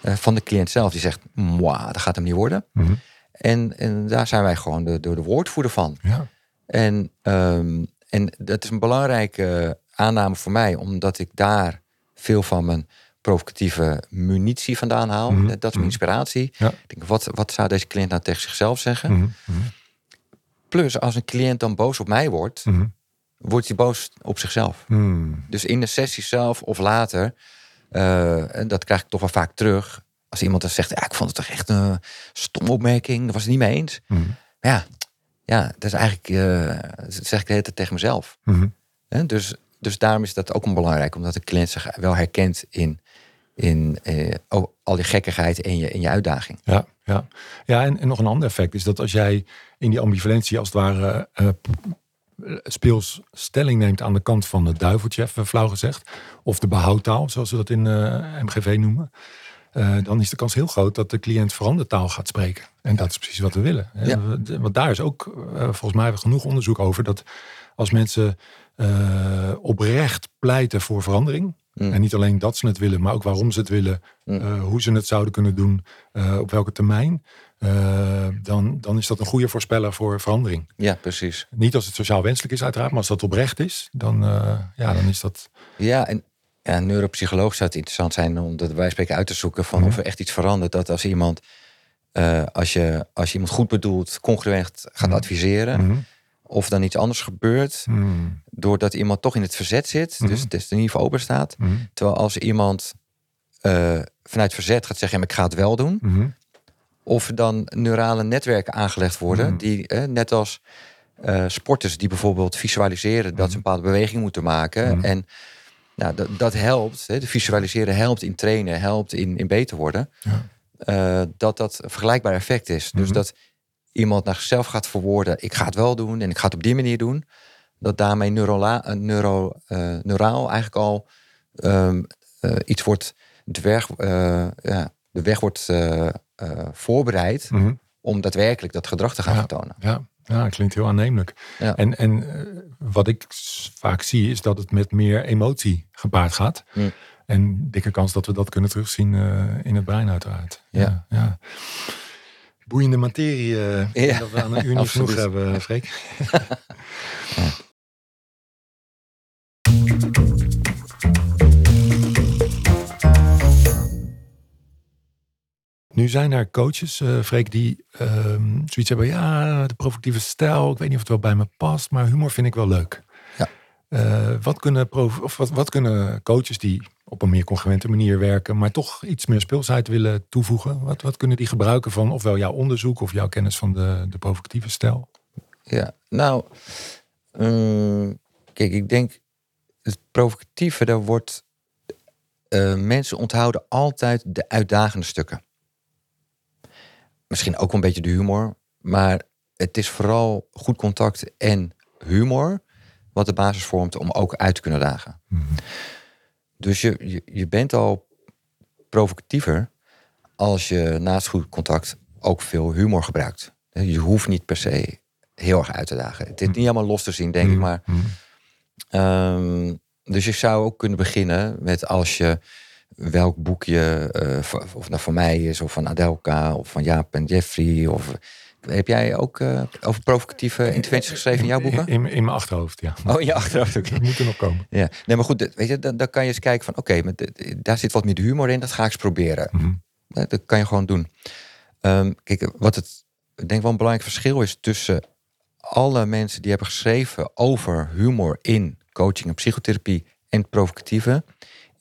eh, van de cliënt zelf, die zegt, moi, dat gaat hem niet worden. Mhm. En, en daar zijn wij gewoon de, de, de woordvoerder van. Ja. En, ehm, en dat is een belangrijke aanname voor mij, omdat ik daar veel van mijn provocatieve munitie vandaan haal. Mhm, Dat is mijn mhm. inspiratie. Ja. Ik denk, wat, wat zou deze cliënt nou tegen zichzelf zeggen? Plus, als een cliënt dan boos op mij wordt. Wordt hij boos op zichzelf. Mhm. Dus in de sessie zelf of later, en dat krijg ik toch wel vaak terug. Als iemand dan zegt, ja, ik vond het toch echt een stomme opmerking, daar was het niet mee eens. Maar ja, ja, dat is eigenlijk, eh, dat zeg ik de hele tijd tegen mezelf. Hè? Dus, dus daarom is dat ook een belangrijk, omdat de cliënt zich wel herkent in, in eh, oh, al die gekkigheid in je, in je uitdaging. Ja, ja. ja en, en nog een ander effect is dat als jij in die ambivalentie als het ware speels stelling neemt aan de kant van het duiveltje, even flauw gezegd, of de behoudtaal, zoals we dat in eh, MGV noemen, eh, dan is de kans heel groot dat de cliënt verandertaal gaat spreken. En dat is precies wat we willen. Ja. Want daar is ook, eh, volgens mij, hebben we genoeg onderzoek over dat als mensen oprecht pleiten voor verandering, Mm. en niet alleen dat ze het willen, maar ook waarom ze het willen, Mm. hoe ze het zouden kunnen doen, op welke termijn, eh, dan, dan is dat een goede voorspeller voor verandering. Ja, precies. Niet als het sociaal wenselijk is, uiteraard, maar als dat oprecht is, dan, eh, ja, dan is dat. Ja, en ja, neuropsycholoog zou het interessant zijn om dat wij spreken uit te zoeken van Mhm. of er echt iets verandert. Dat als iemand, eh, als, je, als je iemand goed bedoelt, congruent gaat Mhm. adviseren, Mhm. of dan iets anders gebeurt, Mhm. doordat iemand toch in het verzet zit, Mhm. dus het is er niet voor open staat. Mhm. Terwijl als iemand vanuit verzet gaat zeggen, "Ja, maar ik ga het wel doen, Mhm. Of er dan neurale netwerken aangelegd worden, Mhm. die eh, net als eh, sporters die bijvoorbeeld visualiseren dat ze een bepaalde beweging moeten maken. Mhm. En nou, dat, dat helpt, hè, de visualiseren helpt in trainen, helpt in, in beter worden. Ja. Eh, dat dat een vergelijkbaar effect is. Dus dat iemand naar zichzelf gaat verwoorden, ik ga het wel doen en ik ga het op die manier doen. Dat daarmee neurola, neuro, neuraal eigenlijk al ehm, eh, iets wordt, eh, ja, de weg wordt eh, voorbereid Mhm. om daadwerkelijk dat gedrag te gaan Ja. vertonen. Ja, ja, klinkt heel aannemelijk. Ja. En, en eh, wat ik vaak zie is dat het met meer emotie gepaard gaat. Mm. En dikke kans dat we dat kunnen terugzien eh, in het brein uiteraard. Ja. ja. Boeiende materie. Ja, dat we aan een uur niet genoeg hebben, Freek. [LAUGHS] [LAUGHS] Nu zijn er coaches, eh Freek, die ehm, zoiets hebben. Ja, de provocatieve stijl. Ik weet niet of het wel bij me past, maar humor vind ik wel leuk. Ja. Eh, wat, kunnen of wat, wat kunnen coaches die op een meer congruente manier werken, maar toch iets meer speelsheid willen toevoegen? Wat, wat kunnen die gebruiken van ofwel jouw onderzoek of jouw kennis van de, de provocatieve stijl? Ja, nou, mm, kijk, ik denk het provocatieve, daar wordt eh, mensen onthouden altijd de uitdagende stukken. Misschien ook wel een beetje de humor, maar het is vooral goed contact en humor wat de basis vormt om ook uit te kunnen dagen. Dus je, je, je bent al provocatiever als je naast goed contact ook veel humor gebruikt. Je hoeft niet per se heel erg uit te dagen. Het is niet allemaal los te zien, denk ik, maar Mhm. Ehm, dus je zou ook kunnen beginnen met als je welk boekje, eh, of nou voor mij is, of van Adelka, of van Jaap en Jeffrey. Of, heb jij ook eh, over provocatieve interventies geschreven in jouw boeken? In, in, in mijn achterhoofd, ja. Oh, in je achterhoofd ook. Dat moet er nog komen. Ja, nee, maar goed, dat- weet je, dan, dan kan je eens kijken van, oké, dit- daar zit wat meer humor in, dat ga ik eens proberen. Mhm. Eh, Dat kan je gewoon doen. Ehm, kijk, wat het, ik denk wel een belangrijk verschil is tussen alle mensen die hebben geschreven over humor in coaching en psychotherapie en provocatieve,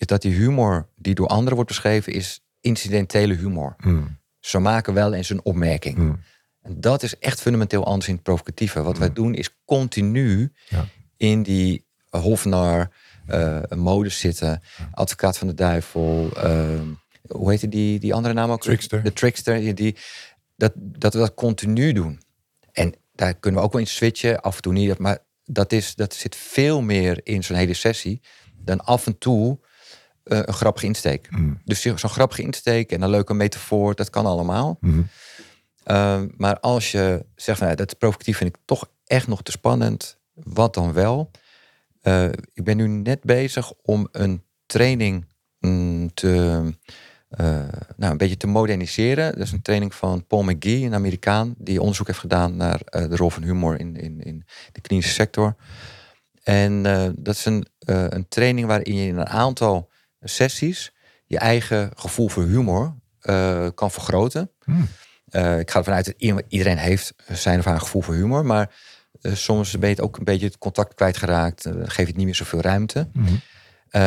is dat die humor die door anderen wordt beschreven, is incidentele humor. Mhm. Ze maken wel eens een opmerking. Mhm. En dat is echt fundamenteel anders in het provocatieve. Wat wij doen is continu Ja. in die hofnar eh modus zitten. Advocaat van de duivel. ehm, hoe heette die, die andere naam ook? Trickster. De trickster. Die, dat, dat we dat continu doen. En daar kunnen we ook wel in switchen. Af en toe niet. Maar dat, is, dat zit veel meer in zo'n hele sessie. Dan af en toe eh, een grappige insteek. Mhm. Dus zo'n grappige insteek en een leuke metafoor. Dat kan allemaal. Mhm. Ehm, maar als je zegt, van, ja, dat provocatief vind ik toch echt nog te spannend. Wat dan wel? Eh, ik ben nu net bezig om een training mm, te, eh, nou, een beetje te moderniseren. Dat is een training van Paul McGee, een Amerikaan, die onderzoek heeft gedaan naar eh, de rol van humor in, in, in de klinische sector. En eh, dat is een, eh, een training waarin je in een aantal sessies je eigen gevoel voor humor eh, kan vergroten. Hmm. Eh, ik ga ervan uit dat iedereen heeft zijn of haar gevoel voor humor. Maar eh, soms ben je het ook een beetje het contact kwijtgeraakt. Uh, geef je het niet meer zoveel ruimte. Eh,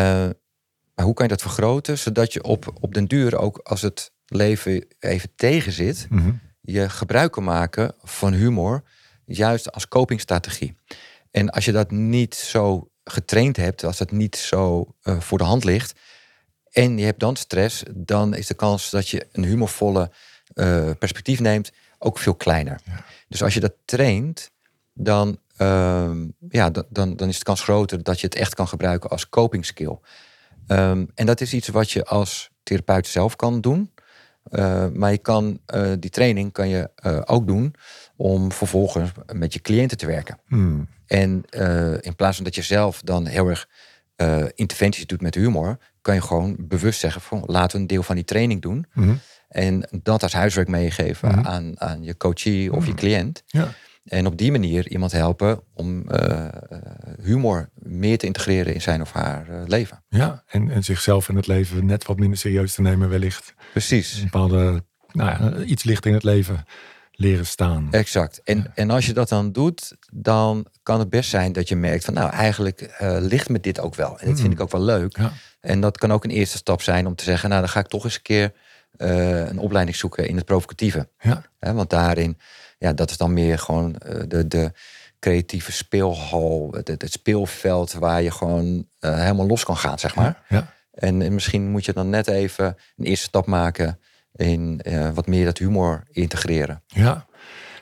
maar hoe kan je dat vergroten? Zodat je op, op den duur ook als het leven even tegen zit... Mhm. je gebruik kan maken van humor... juist als copingstrategie. En als je dat niet zo getraind hebt, als dat niet zo eh, voor de hand ligt, en je hebt dan stress, dan is de kans dat je een humorvolle eh, perspectief neemt ook veel kleiner. Dus als je dat traint, dan, ehm, ja, dan- dan, is de kans groter dat je het echt kan gebruiken als coping skill. Ehm, en dat is iets wat je als therapeut zelf kan doen. Eh, maar je kan, eh, die training kan je eh, ook doen om vervolgens met je cliënten te werken. Hmm. En in plaats van dat je zelf dan heel erg interventies doet met humor, kan je gewoon bewust zeggen van laten we een deel van die training doen. Mhm. En dat als huiswerk meegeven Mhm. aan, aan je coachie of je cliënt. Ja. En op die manier iemand helpen om eh, eh, humor meer te integreren in zijn of haar eh, leven. ja, en, en zichzelf en het leven net wat minder serieus te nemen wellicht. Precies. Een bepaalde, nou ja, iets licht in het leven leren staan. Exact. En, en als je dat dan doet, dan kan het best zijn dat je merkt van nou eigenlijk eh, ligt me dit ook wel. En dat vind ik ook wel leuk. Ja. En dat kan ook een eerste stap zijn om te zeggen, nou dan ga ik toch eens een keer een opleiding zoeken in het provocatieve. Ja. Want daarin, ja, dat is dan meer gewoon eh, de, de creatieve speelhal, het, het, speelveld waar je gewoon eh, helemaal los kan gaan, zeg maar. Ja. En, en misschien moet je dan net even een eerste stap maken in eh, wat meer dat humor integreren. Ja.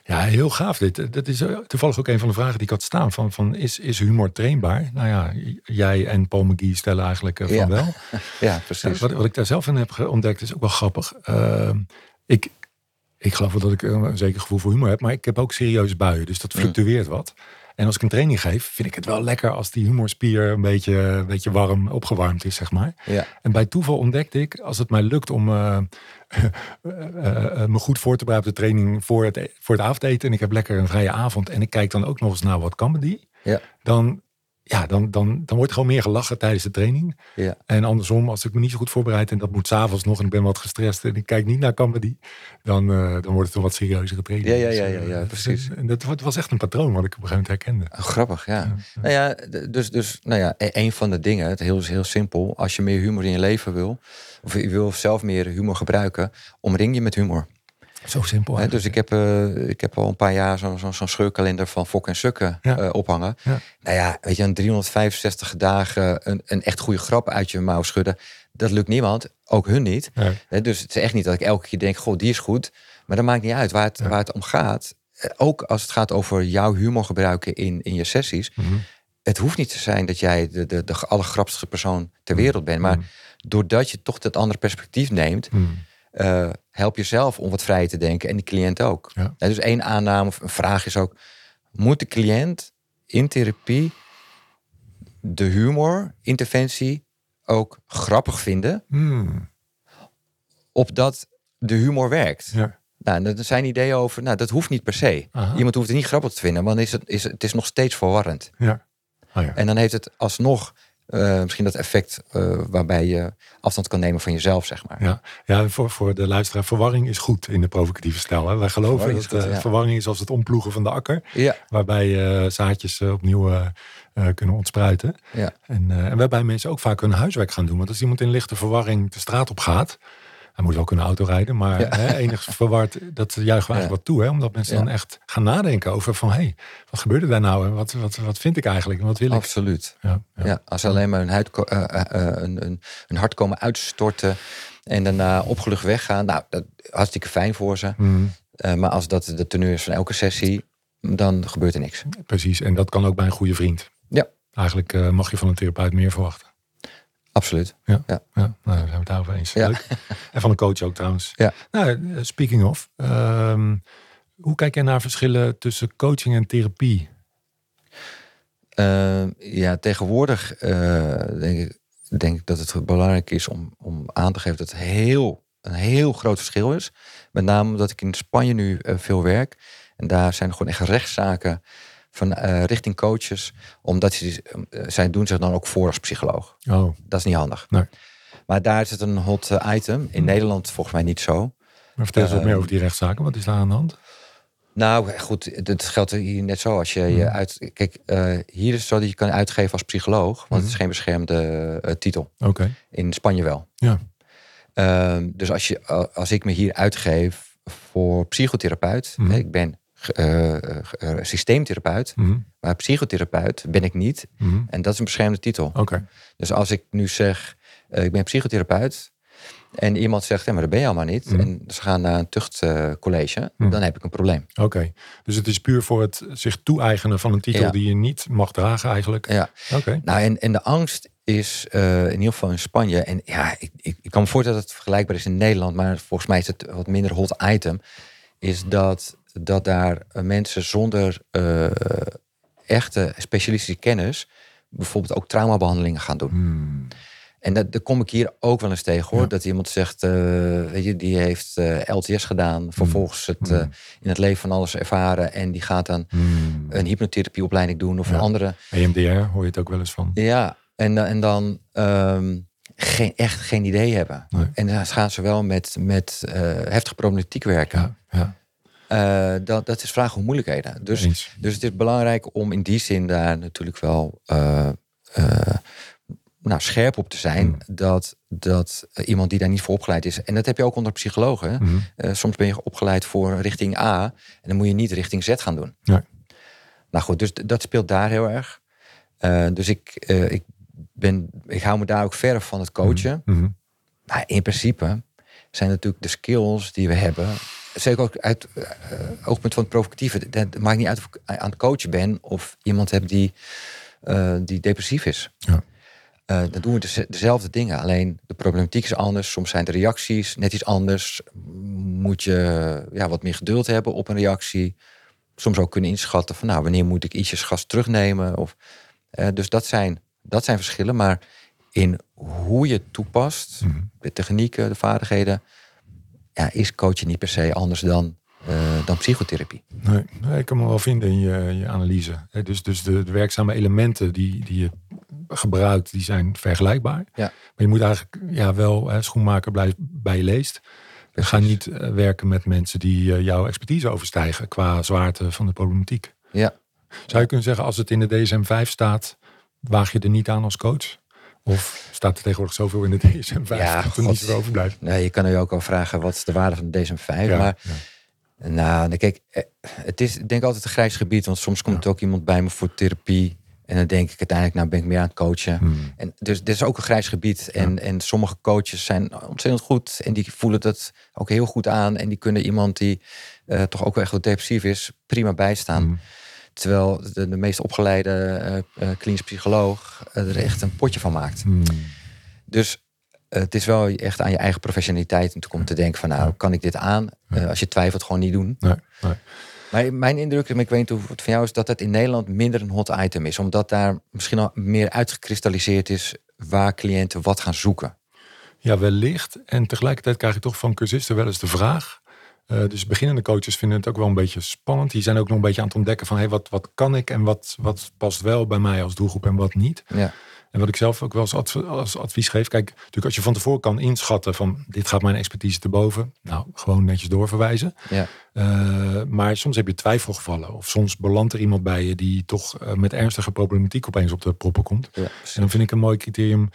Ja, heel gaaf dit. Dat is toevallig ook een van de vragen die ik had staan. Van, van is, is humor trainbaar? Nou ja, jij en Paul McGee stellen eigenlijk van Ja. wel. [LAUGHS] Ja, precies. Wat, wat ik daar zelf in heb ontdekt is ook wel grappig. Ehm, ik, ik geloof wel dat ik een zeker gevoel voor humor heb. Maar ik heb ook serieuze buien. Dus dat fluctueert wat. En als ik een training geef, vind ik het wel lekker als die humorspier een beetje, een beetje warm opgewarmd is, zeg maar. Ja. En bij toeval ontdekte ik, als het mij lukt om eh, [LAUGHS] eh, eh, me goed voor te bereiden op de training voor het, e- voor het avondeten. En ik heb lekker een vrije avond. En ik kijk dan ook nog eens naar wat comedy. Ja. Dan, ja, dan, dan, dan wordt er gewoon meer gelachen tijdens de training. Ja. En andersom, als ik me niet zo goed voorbereid en dat moet s'avonds nog en ik ben wat gestrest en ik kijk niet naar comedy, dan, eh, dan wordt het een wat serieuzere training. Ja, ja, Dus, ja, eh, ja, ja, dus, precies. En dat wa- was echt een patroon wat ik op een gegeven moment herkende. Oh, grappig, ja. Ja. Nou ja, dus, dus nou ja, e- een van de dingen, het heel, heel simpel, als je meer humor in je leven wil, of je wil zelf meer humor gebruiken, omring je met humor. Zo simpel. Hè, dus ik heb, eh, ik heb al een paar jaar zo'n zo, zo'n scheurkalender van Fok en Sukken Ja. eh, ophangen. Ja. Nou ja, weet je, een 365 dagen een, een echt goede grap uit je mouw schudden, dat lukt niemand, ook hun niet. Nee. Hè, dus het is echt niet dat ik elke keer denk, goh, die is goed. Maar dat maakt niet uit waar het, Ja. waar het om gaat. Eh, Ook als het gaat over jouw humor gebruiken in, in je sessies. Mhm. Het hoeft niet te zijn dat jij de, de, de persoon ter wereld bent. Maar Mhm. doordat je toch dat andere perspectief neemt, Mhm. Eh, help jezelf om wat vrijer te denken en de cliënt ook. Ja. dus één aanname of een vraag is ook: moet de cliënt in therapie de humor, interventie ook grappig vinden, Mhm. opdat de humor werkt? Ja. Nou, er zijn ideeën over, nou, dat hoeft niet per se. Aha. Iemand hoeft het niet grappig te vinden, want is het, is, het is nog steeds verwarrend. Ja. Oh ja. En dan heeft het alsnog eh, misschien dat effect eh, waarbij je afstand kan nemen van jezelf, zeg maar. Ja, ja voor, voor de luisteraar, verwarring is goed in de provocatieve stijl. Hè? Wij geloven Verwarring dat is goed, eh, ja. verwarring is als het omploegen van de akker. Ja, Waarbij zaadjes opnieuw kunnen ontspruiten. ja. En, en waarbij mensen ook vaak hun huiswerk gaan doen. Want als iemand in lichte verwarring de straat op gaat. Hij moet wel kunnen auto maar Ja. hè, enig verward, dat juichen we eigenlijk Ja. wat toe. Hè? Omdat mensen Ja. dan echt gaan nadenken over van... hé, hey, wat gebeurde daar nou? En wat, wat, wat vind ik eigenlijk? En wat wil ik? absoluut. Ja, als ze alleen maar hun, huid, eh, een, een, een hart komen uitstorten en daarna opgelucht weggaan, nou, dat hartstikke fijn voor ze. Mhm, maar als dat de teneur is van elke sessie, dan gebeurt er niks. precies, en dat kan ook bij een goede vriend. Ja. Eigenlijk mag je van een therapeut meer verwachten. Absoluut. Ja, Ja. ja. nou, daar zijn we het daarover eens. Ja. Leuk. En van een coach ook trouwens. Ja. Nou, eh, speaking of. ehm, hoe kijk jij naar verschillen tussen coaching en therapie? Eh, ja, tegenwoordig eh, denk, ik, denk ik dat het belangrijk is om, om aan te geven dat het heel, een heel groot verschil is. Met name omdat ik in Spanje nu eh, veel werk. En daar zijn gewoon echt rechtszaken van, eh, richting coaches. Omdat ze, eh, zij doen zich dan ook voor als psycholoog. Oh, Dat is niet handig. Nee. Maar daar is het een hot eh, item. In Nederland volgens mij niet zo. maar vertel eens wat meer over die rechtszaken. Wat is daar aan de hand? Nou, goed, het geldt hier net zo. Als je je Mhm. uit. Kijk, hier is het zo dat je kan uitgeven als psycholoog, want het is Mhm. geen beschermde titel. Oké. In Spanje wel. Ja. Ehm, dus als, je, als ik me hier uitgeef voor psychotherapeut, ik ben eh, eh, eh, systeemtherapeut. Mhm. Maar psychotherapeut ben ik niet. Mhm. En dat is een beschermde titel. Oké. Dus als ik nu zeg, ik ben psychotherapeut. En iemand zegt, maar dat ben je allemaal niet. Mhm. En ze gaan naar een tuchtcollege. Dan heb ik een probleem. Oké. Dus het is puur voor het zich toe-eigenen van een titel Ja. die je niet mag dragen eigenlijk. Ja. Oké. Nou, en, en de angst is in ieder geval in Spanje. En ja, ik, ik, ik kan me voorstellen dat het vergelijkbaar is in Nederland. Maar volgens mij is het wat minder hot item. Is dat, dat daar eh, mensen zonder eh, echte specialistische kennis. bijvoorbeeld ook traumabehandelingen gaan doen. Hmm. En dat, dat kom ik hier ook wel eens tegen hoor. Ja. Dat iemand zegt, eh, weet je, die heeft LTS gedaan. Vervolgens het, Mm. eh, in het leven van alles ervaren. En die gaat dan Hmm. een hypnotherapieopleiding doen of Ja. een andere. EMDR hoor je het ook wel eens van. Ja, en, dan- en dan ehm, geen, echt geen idee hebben. Nee. En dan gaan ze wel met, met heftige problematiek werken. Ja, ja. Eh, dat, dat is vragen om moeilijkheden. Dus, Eens. dus het is belangrijk om in die zin daar natuurlijk wel eh, eh, nou, scherp op te zijn. Mm. Dat, dat iemand die daar niet voor opgeleid is. En dat heb je ook onder psychologen. Mhm. Eh, soms ben je opgeleid voor richting A. En dan moet je niet richting Z gaan doen. Nee. Nou goed, dus dat speelt daar heel erg. Dus ik, ik, ben, ik hou me daar ook ver van het coachen. Mhm. Maar in principe zijn natuurlijk de skills die we hebben. Zeker ook uit eh, oogpunt van het provocatieve. Het maakt niet uit of ik aan het coachen ben of iemand heb die, eh, die depressief is. Ja. Eh, dan doen we deze- dezelfde dingen. Alleen de problematiek is anders. Soms zijn de reacties net iets anders. Moet je ja, wat meer geduld hebben op een reactie. Soms ook kunnen inschatten van nou, wanneer moet ik ietsjes gas terugnemen. Of, dus dat zijn, dat zijn verschillen. Maar in hoe je het toepast, Mhm. de technieken, de vaardigheden, ja, is coachen niet per se anders dan, eh, dan psychotherapie. Nee, nee, ik kan me wel vinden in je, je analyse. Dus, dus de, de werkzame elementen die, die je gebruikt, die zijn vergelijkbaar. Ja. Maar je moet eigenlijk ja, wel hè, schoenmaker blijven bij je leest. We gaan niet eh, werken met mensen die eh, jouw expertise overstijgen qua zwaarte van de problematiek. Ja. Zou je kunnen zeggen, als het in de DSM-5 staat, waag je er niet aan als coach? Of staat er tegenwoordig zoveel in de DSM-5 Ja, dat er niet zoveel overblijft? Nee, je kan er je ook al vragen wat is de waarde van de DSM-5. Ja, maar ja. nou, kijk, eh, het is ik denk altijd een grijs gebied. Want soms komt Ja. ook iemand bij me voor therapie. En dan denk ik uiteindelijk, nou ben ik meer aan het coachen. Hmm. En dus dit is ook een grijs gebied. En, en sommige coaches zijn ontzettend goed. En die voelen dat ook heel goed aan. En die kunnen iemand die eh, toch ook wel echt wat depressief is, prima bijstaan. Hmm. Terwijl de, de meest opgeleide eh eh, klinisch psycholoog eh, er echt een potje van maakt. Hmm. Dus het is wel echt aan je eigen professionaliteit om te denken van nou, kan ik dit aan? Als je twijfelt, gewoon niet doen. Nee, nee. Maar mijn indruk, en ik weet niet hoe het van jou is, dat het in Nederland minder een hot item is. Omdat daar misschien al meer uitgekristalliseerd is waar cliënten wat gaan zoeken. Ja, wellicht. En tegelijkertijd krijg je toch van cursisten wel eens de vraag. Eh, dus beginnende coaches vinden het ook wel een beetje spannend. Die zijn ook nog een beetje aan het ontdekken van hey, wat, wat kan ik en wat, wat past wel bij mij als doelgroep en wat niet. Ja, En wat ik zelf ook wel als, adv- als advies geef. Kijk, natuurlijk als je van tevoren kan inschatten van dit gaat mijn expertise te boven. Nou, gewoon netjes doorverwijzen. ja, Eh, maar soms heb je twijfelgevallen. Of soms belandt er iemand bij je die toch eh, met ernstige problematiek opeens op de proppen komt. ja. En dan vind ik een mooi criterium.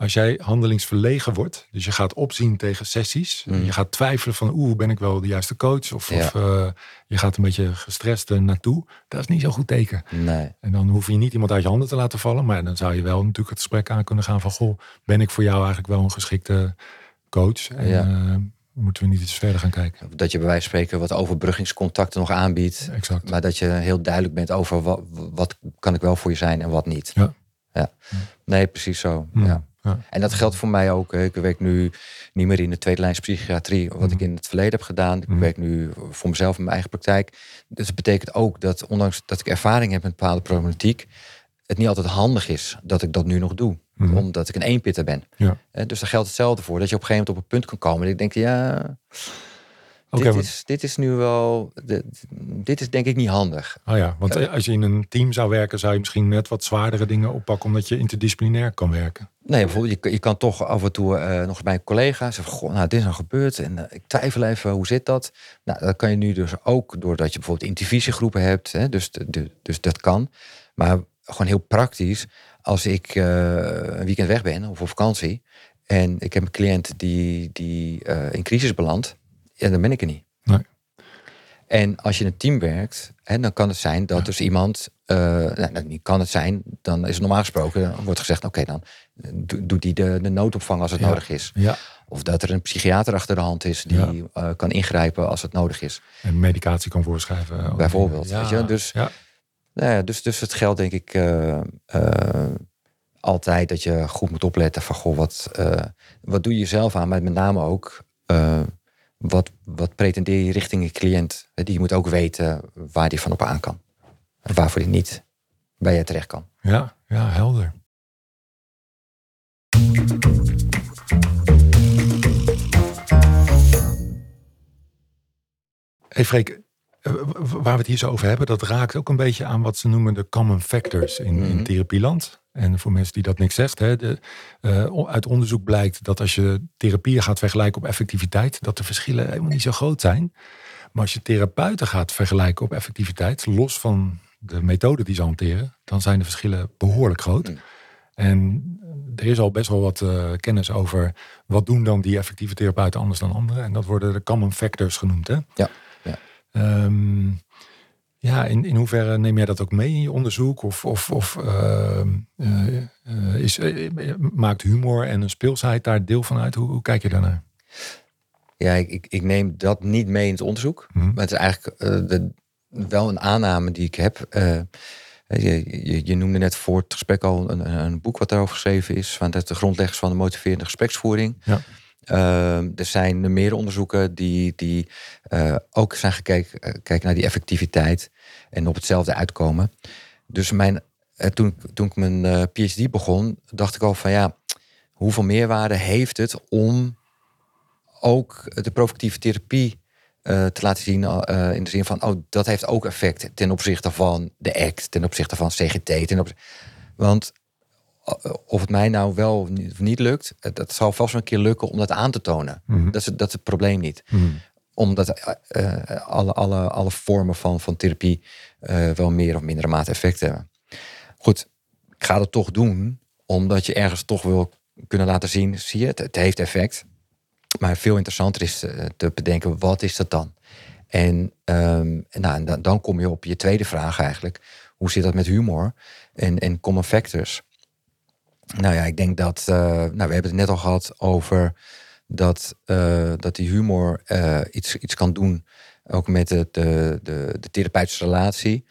Als jij handelingsverlegen wordt, dus je gaat opzien tegen sessies. Mm. Je gaat twijfelen van oeh, ben ik wel de juiste coach? Of, Ja. of eh, je gaat een beetje gestrest er naartoe. Dat is niet zo'n goed teken. Nee. En dan hoef je niet iemand uit je handen te laten vallen. Maar dan zou je wel natuurlijk het gesprek aan kunnen gaan van goh, ben ik voor jou eigenlijk wel een geschikte coach? En Ja. eh, moeten we niet iets verder gaan kijken? Dat je bij wijze van spreken wat overbruggingscontacten nog aanbiedt. Exact. Maar dat je heel duidelijk bent over wat, wat kan ik wel voor je zijn en wat niet. Ja. ja. Nee, precies zo. Mm, Ja. Ja. En dat geldt voor mij ook. Ik werk nu niet meer in de tweede lijn psychiatrie, wat Mhm. ik in het verleden heb gedaan. Ik Mhm. werk nu voor mezelf in mijn eigen praktijk. Dus dat betekent ook dat, ondanks dat ik ervaring heb met bepaalde problematiek, het niet altijd handig is dat ik dat nu nog doe. Mhm. Omdat ik een eenpitter ben. Ja. Dus daar geldt hetzelfde voor. Dat je op een gegeven moment op een punt kan komen. Dat ik denk, ja, Dit, want- is, dit is nu wel, dit, dit is denk ik niet handig. Oh ja, want eh, als je in een team zou werken, zou je misschien net wat zwaardere dingen oppakken, omdat je interdisciplinair kan werken. Nee, bijvoorbeeld, je, kan- je kan toch af en toe eh, nog bij een collega zeggen: Goh, nou, dit is nou gebeurd en eh, ik twijfel even, hoe zit dat? Nou, dat kan je nu dus ook doordat je bijvoorbeeld intervisiegroepen hebt, hè, dus, de- de- dus dat kan. Maar gewoon heel praktisch, als ik een weekend weg ben of op vakantie en ik heb een cliënt die, die in crisis belandt, ja, dan ben ik er niet. Nee. En als je in een team werkt, hè, dan kan het zijn dat dus iemand, eh nou, nou, niet kan het zijn, dan is het normaal gesproken, wordt gezegd, oké, dan eh, do- doet die de, de noodopvang als het Ja. nodig is. Ja, Of dat er een psychiater achter de hand is die eh, kan ingrijpen als het nodig is. en medicatie kan voorschrijven. Bijvoorbeeld, Ja, weet je, dus- ja. Nou ja, dus, dus het geldt denk ik altijd dat je goed moet opletten van goh, wat, wat doe je zelf aan, maar met name ook wat, wat pretendeer je richting je cliënt. Die moet ook weten waar die van op aan kan. En waarvoor die niet bij je terecht kan. Ja, ja, helder. Hey Freek, eh, waar we het hier zo over hebben, dat raakt ook een beetje aan wat ze noemen de common factors in, in Mhm. therapieland. En voor mensen die dat niks zegt, hè, de, eh, uit onderzoek blijkt dat als je therapieën gaat vergelijken op effectiviteit, dat de verschillen helemaal niet zo groot zijn. Maar als je therapeuten gaat vergelijken op effectiviteit, los van de methode die ze hanteren, dan zijn de verschillen behoorlijk groot. Mm. En er is al best wel wat eh, kennis over wat doen dan die effectieve therapeuten anders dan anderen. En dat worden de common factors genoemd. Hè? Ja, ja. Ehm, ja, in, in hoeverre neem jij dat ook mee in je onderzoek? Of, of, of eh, eh, is, eh, maakt humor en een speelsheid daar deel van uit? Hoe, hoe kijk je daarnaar? Ja, ik, ik, ik neem dat niet mee in het onderzoek. Mhm. Maar het is eigenlijk de, wel een aanname die ik heb. Je, je, je noemde net voor het gesprek al een, een boek wat daarover geschreven is. Van de grondleggers van de motiverende gespreksvoering. Ja. Ehm, er zijn meer onderzoeken die, die eh, ook zijn gekeken eh, kijken naar die effectiviteit en op hetzelfde uitkomen. Dus mijn, eh, toen, toen ik mijn PhD begon, dacht ik al van ja, hoeveel meerwaarde heeft het om ook de provocatieve therapie te laten zien in de zin van, oh, dat heeft ook effect ten opzichte van de ACT, ten opzichte van CGT. Ten opzichte, want of het mij nou wel of niet lukt, eh, dat zal vast wel een keer lukken om dat aan te tonen. Mhm. Dat, is, het- dat is het probleem niet. Mhm. Omdat eh, eh, alle, alle, alle vormen van, van therapie eh, wel meer of mindere mate effect hebben. Goed, ik ga het toch doen, omdat je ergens toch wil kunnen laten zien, zie je, het, het heeft effect. Maar veel interessanter is eh, te bedenken, wat is dat dan? En, ehm, nou, en dan, dan kom je op je tweede vraag eigenlijk. Hoe zit dat met humor en, en common factors? Nou ja, ik denk dat, eh, nou, we hebben het net al gehad over dat, eh, dat die humor eh, iets, iets kan doen, ook met de, de, de, de therapeutische relatie.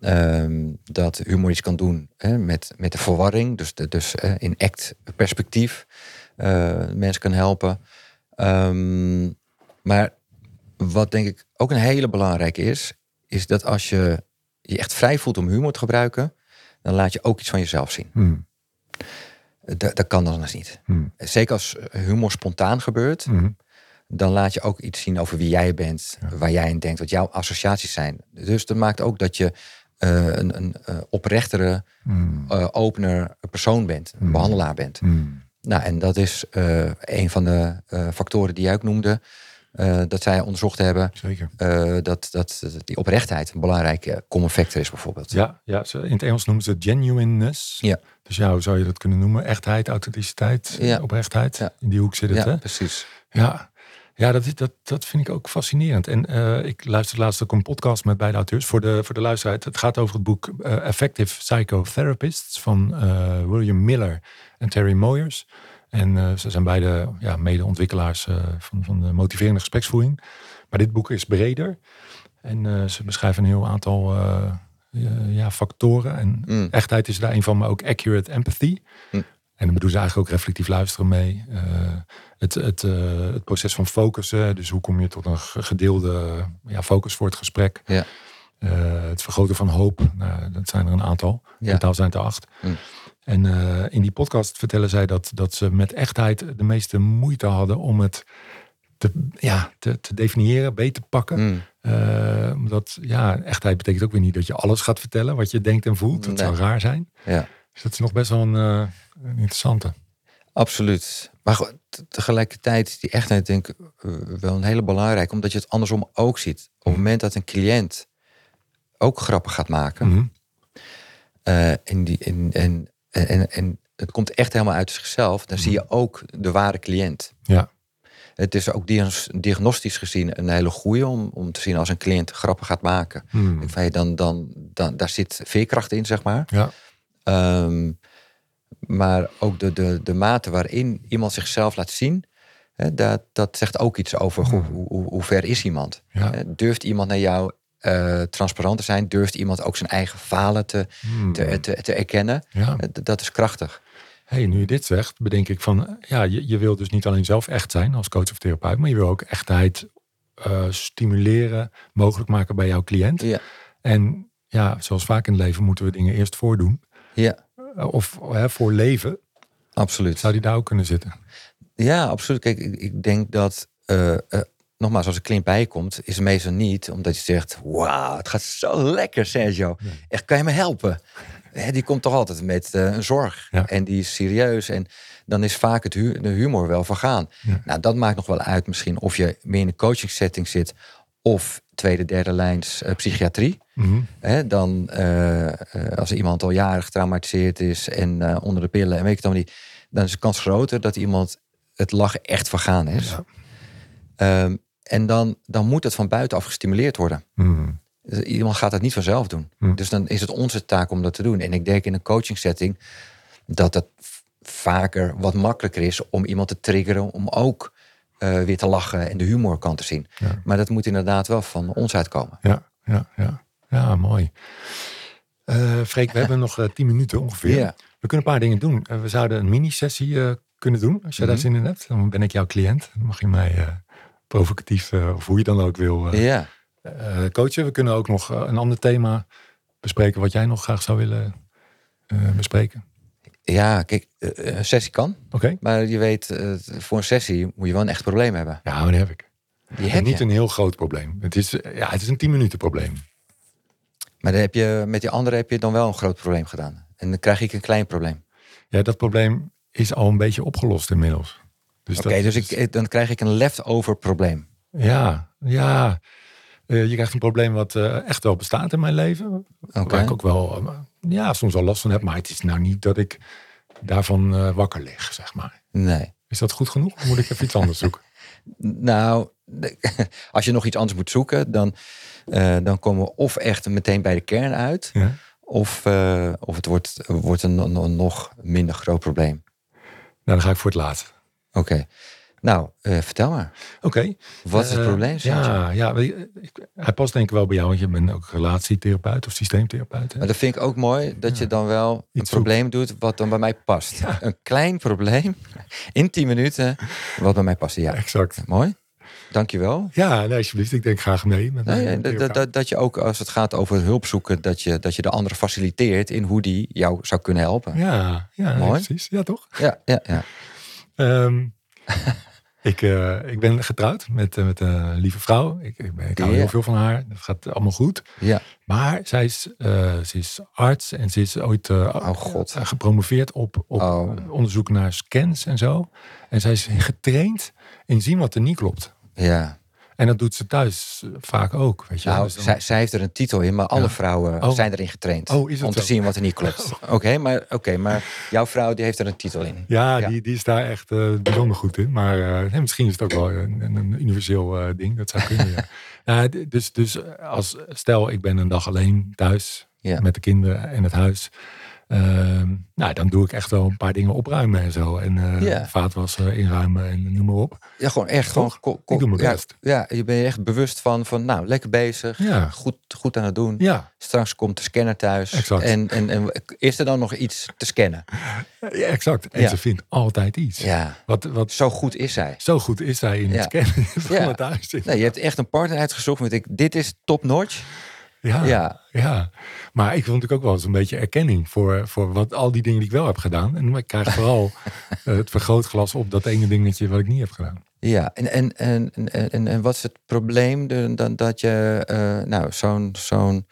Ehm, dat humor iets kan doen hè, met, met de verwarring, dus, dus in act perspectief mensen kan helpen. Ehm, maar wat denk ik ook een hele belangrijke is, is dat als je je echt vrij voelt om humor te gebruiken, dan laat je ook iets van jezelf zien. Mhm. Dat, dat kan dan anders niet. Mhm. Zeker als humor spontaan gebeurt, Mhm. dan laat je ook iets zien over wie jij bent, waar jij in denkt, wat jouw associaties zijn. Dus dat maakt ook dat je eh, een, een eh, oprechtere, Mhm. eh, opener persoon bent, een behandelaar bent. Nou, en dat is een van de factoren die jij ook noemde, eh, dat zij onderzocht hebben, Zeker. eh, dat, dat die oprechtheid een belangrijke common factor is bijvoorbeeld. Ja, ja in het Engels noemen ze het genuineness. Ja. Dus ja, hoe zou je dat kunnen noemen? Echtheid, authenticiteit, Ja. oprechtheid. Ja. In die hoek zit het, Ja, hè? precies. Ja, ja dat, is- dat, dat vind ik ook fascinerend. En eh, ik luisterde laatst ook een podcast met beide auteurs voor de, voor de luisteraar. Het gaat over het boek Effective Psychotherapists van William Miller en Terry Moyers. En eh, ze zijn beide ja, mede-ontwikkelaars eh, van, van de motiverende gespreksvoering. Maar dit boek is breder. En eh, ze beschrijven een heel aantal ja, factoren. En Mm. echtheid is daar een van, maar ook accurate empathy. Mm. En dan bedoelen ze eigenlijk ook reflectief luisteren mee. Het, het, het proces van focussen. Dus hoe kom je tot een ge- gedeelde ja, focus voor het gesprek. Ja. Het vergroten van hoop. Nou, dat zijn er een aantal. In totaal zijn het er acht. Mm. En eh, in die podcast vertellen zij dat, dat ze met echtheid de meeste moeite hadden om het te, ja, te, te definiëren, beter te pakken. Mm. Eh, omdat ja, echtheid betekent ook weer niet dat je alles gaat vertellen wat je denkt en voelt. Dat Nee. zou raar zijn. Ja. Dus dat is nog best wel een, eh, een interessante. Absoluut. Maar goed, tegelijkertijd is die echtheid denk ik wel een hele belangrijke, omdat je het andersom ook ziet. Op het moment dat een cliënt ook grappen gaat maken, en, die, en, en, en, en het komt echt helemaal uit zichzelf, dan zie je ook de ware cliënt. Ja. Het is ook diagnos- diagnostisch gezien een hele goeie om, om te zien als een cliënt grappen gaat maken. Hmm. Ik vind, dan, dan, dan, daar zit veerkracht in, zeg maar. Ja. Ehm, maar ook de, de, de mate waarin iemand zichzelf laat zien, hè, dat, dat zegt ook iets over hoe, hoe, hoe, hoe ver is iemand. Ja. Durft iemand naar jou eh, transparant te zijn? Durft iemand ook zijn eigen falen te, Hmm. te, te, te erkennen? ja. Eh, Dat is krachtig. Hey, nu je dit zegt, bedenk ik van, ja, je, je wil dus niet alleen zelf echt zijn als coach of therapeut, maar je wil ook echtheid eh, stimuleren, mogelijk maken bij jouw cliënt. Ja. En ja, zoals vaak in het leven moeten we dingen eerst voordoen. Ja, Of hè, voor leven, absoluut. zou die daar ook kunnen zitten. Ja, absoluut. Kijk, ik, ik denk dat, nogmaals, als een cliënt bijkomt, is het meestal niet omdat je zegt: Wauw, het gaat zo lekker, Sergio. Echt, kan je me helpen? Die komt toch altijd met eh, een zorg. Ja. En die is serieus. En dan is vaak het hu- de humor wel vergaan. Ja. Nou, dat maakt nog wel uit misschien of je meer in een coaching setting zit of tweede, derde lijns eh, psychiatrie. Mhm. Dan eh, als iemand al jaren getraumatiseerd is en onder de pillen en weet ik allemaal niet, dan is de kans groter dat iemand het lachen echt vergaan is. Ja. En dan, dan moet het van buitenaf gestimuleerd worden. Mhm. Dus Iemand gaat dat niet vanzelf doen. Hm. Dus dan is het onze taak om dat te doen. En ik denk in een coaching setting dat het vaker wat makkelijker is om iemand te triggeren om ook eh, weer te lachen en de humorkant te zien. Ja. Maar dat moet inderdaad wel van ons uitkomen. Ja, ja, ja. Ja, mooi. Eh Freek, we hebben nog eh, tien minuten ongeveer. We kunnen een paar dingen doen. We zouden een mini-sessie kunnen doen, als jij daar Mhm. zin in hebt. Dan ben ik jouw cliënt. Dan mag je mij provocatief, eh, of hoe je dan ook wil, eh, Ja. eh, coachen. We kunnen ook nog een ander thema bespreken wat jij nog graag zou willen bespreken. Ja, kijk, een sessie kan. Oké? Maar je weet, voor een sessie moet je wel een echt probleem hebben. Ja, maar die heb ik. Die heb niet je. een heel groot probleem. Het is, ja, het is een 10 minuten probleem. Maar dan heb je, met die andere heb je dan wel een groot probleem gedaan. En dan krijg ik een klein probleem. Ja, dat probleem is al een beetje opgelost inmiddels. Dus Oké, dus ik, eh, dan krijg ik een leftover probleem. Ja, ja. Eh, je krijgt een probleem wat eh, echt wel bestaat in mijn leven. Oké. Waar ik ook wel, ja, soms wel last van heb. Maar het is nou niet dat ik daarvan wakker lig, zeg maar. Nee. Is dat goed genoeg? Of moet ik even iets anders zoeken? [LAUGHS] Nou, [LAUGHS] als je nog iets anders moet zoeken, dan, dan komen we of echt meteen bij de kern uit. Ja? Of, of het wordt, wordt een nog minder groot probleem. Nou, dan ga ik voor het laatste. Oké. Nou, eh, vertel maar. Oké. Wat is het Eh, probleem? Ja, ja hij past denk ik wel bij jou. Want je bent ook relatietherapeut of systeemtherapeut. hè? Maar dat vind ik ook mooi dat je dan wel een probleem doet wat dan bij mij past. Een klein probleem in 10 minuten wat bij mij past. Ja, Exact. mooi. Dankjewel. Ja, nee, alsjeblieft. Ik denk graag mee. Met Nee, mijn dat, je ook als het gaat over hulp zoeken, dat je, dat je de andere faciliteert in hoe die jou zou kunnen helpen. Ja, ja Mooi. precies. Ja, toch? Ja, ja, ja. Ehm, [LAUGHS] ik, eh, ik ben getrouwd met, eh, met een lieve vrouw. Ik, ik, ben- ik hou heel veel van haar. Dat gaat allemaal goed. ja. Maar zij is, ze is arts en ze is ooit Oh, God. gepromoveerd op, op Oh. onderzoek naar scans en zo. En zij is getraind in zien wat er niet klopt. ja. En dat doet ze thuis eh, vaak ook. Weet je? Nou, Dus dan- zij, zij heeft er een titel in, maar alle Ja. vrouwen Oh. zijn erin getraind. Oh, om te zo? zien wat er niet klopt. Oké, maar, oké, maar jouw vrouw die heeft er een titel in. ja, Ja. Die, die is daar echt eh, bijzonder goed in. Maar eh, nee, misschien is het ook wel een, een- universeel ding. Dat zou kunnen, ja. [LAUGHS] Dus, dus als stel, ik ben een dag alleen thuis Ja. met de kinderen en het huis. Ehm, nou, dan doe ik echt wel een paar dingen opruimen en zo. En eh Ja. vaatwassen inruimen en noem maar op. Ja, gewoon echt. Gewoon, Ik doe mijn ja, best. Ja, je bent je echt bewust van, van nou, lekker bezig. Ja. Goed, goed aan het doen. Ja, Straks komt de scanner thuis. Exact. En, en, en is er dan nog iets te scannen? [LAUGHS] ja exact. En ze vindt altijd iets. Ja, Wat, wat zo goed is zij. zo goed is zij in het scannen [LAUGHS] van Ja. het huis. Nee, je hebt echt een partner uitgezocht met ik, dit is top notch. Ja, ja. Ja. Maar ik vond natuurlijk ook wel eens een beetje erkenning voor, voor wat, al die dingen die ik wel heb gedaan. En ik krijg vooral [LAUGHS] eh, het vergrootglas op dat ene dingetje wat ik niet heb gedaan. Ja, en, en, en, en, en, wat is het probleem dan dat je eh, nou, zo'n zo'n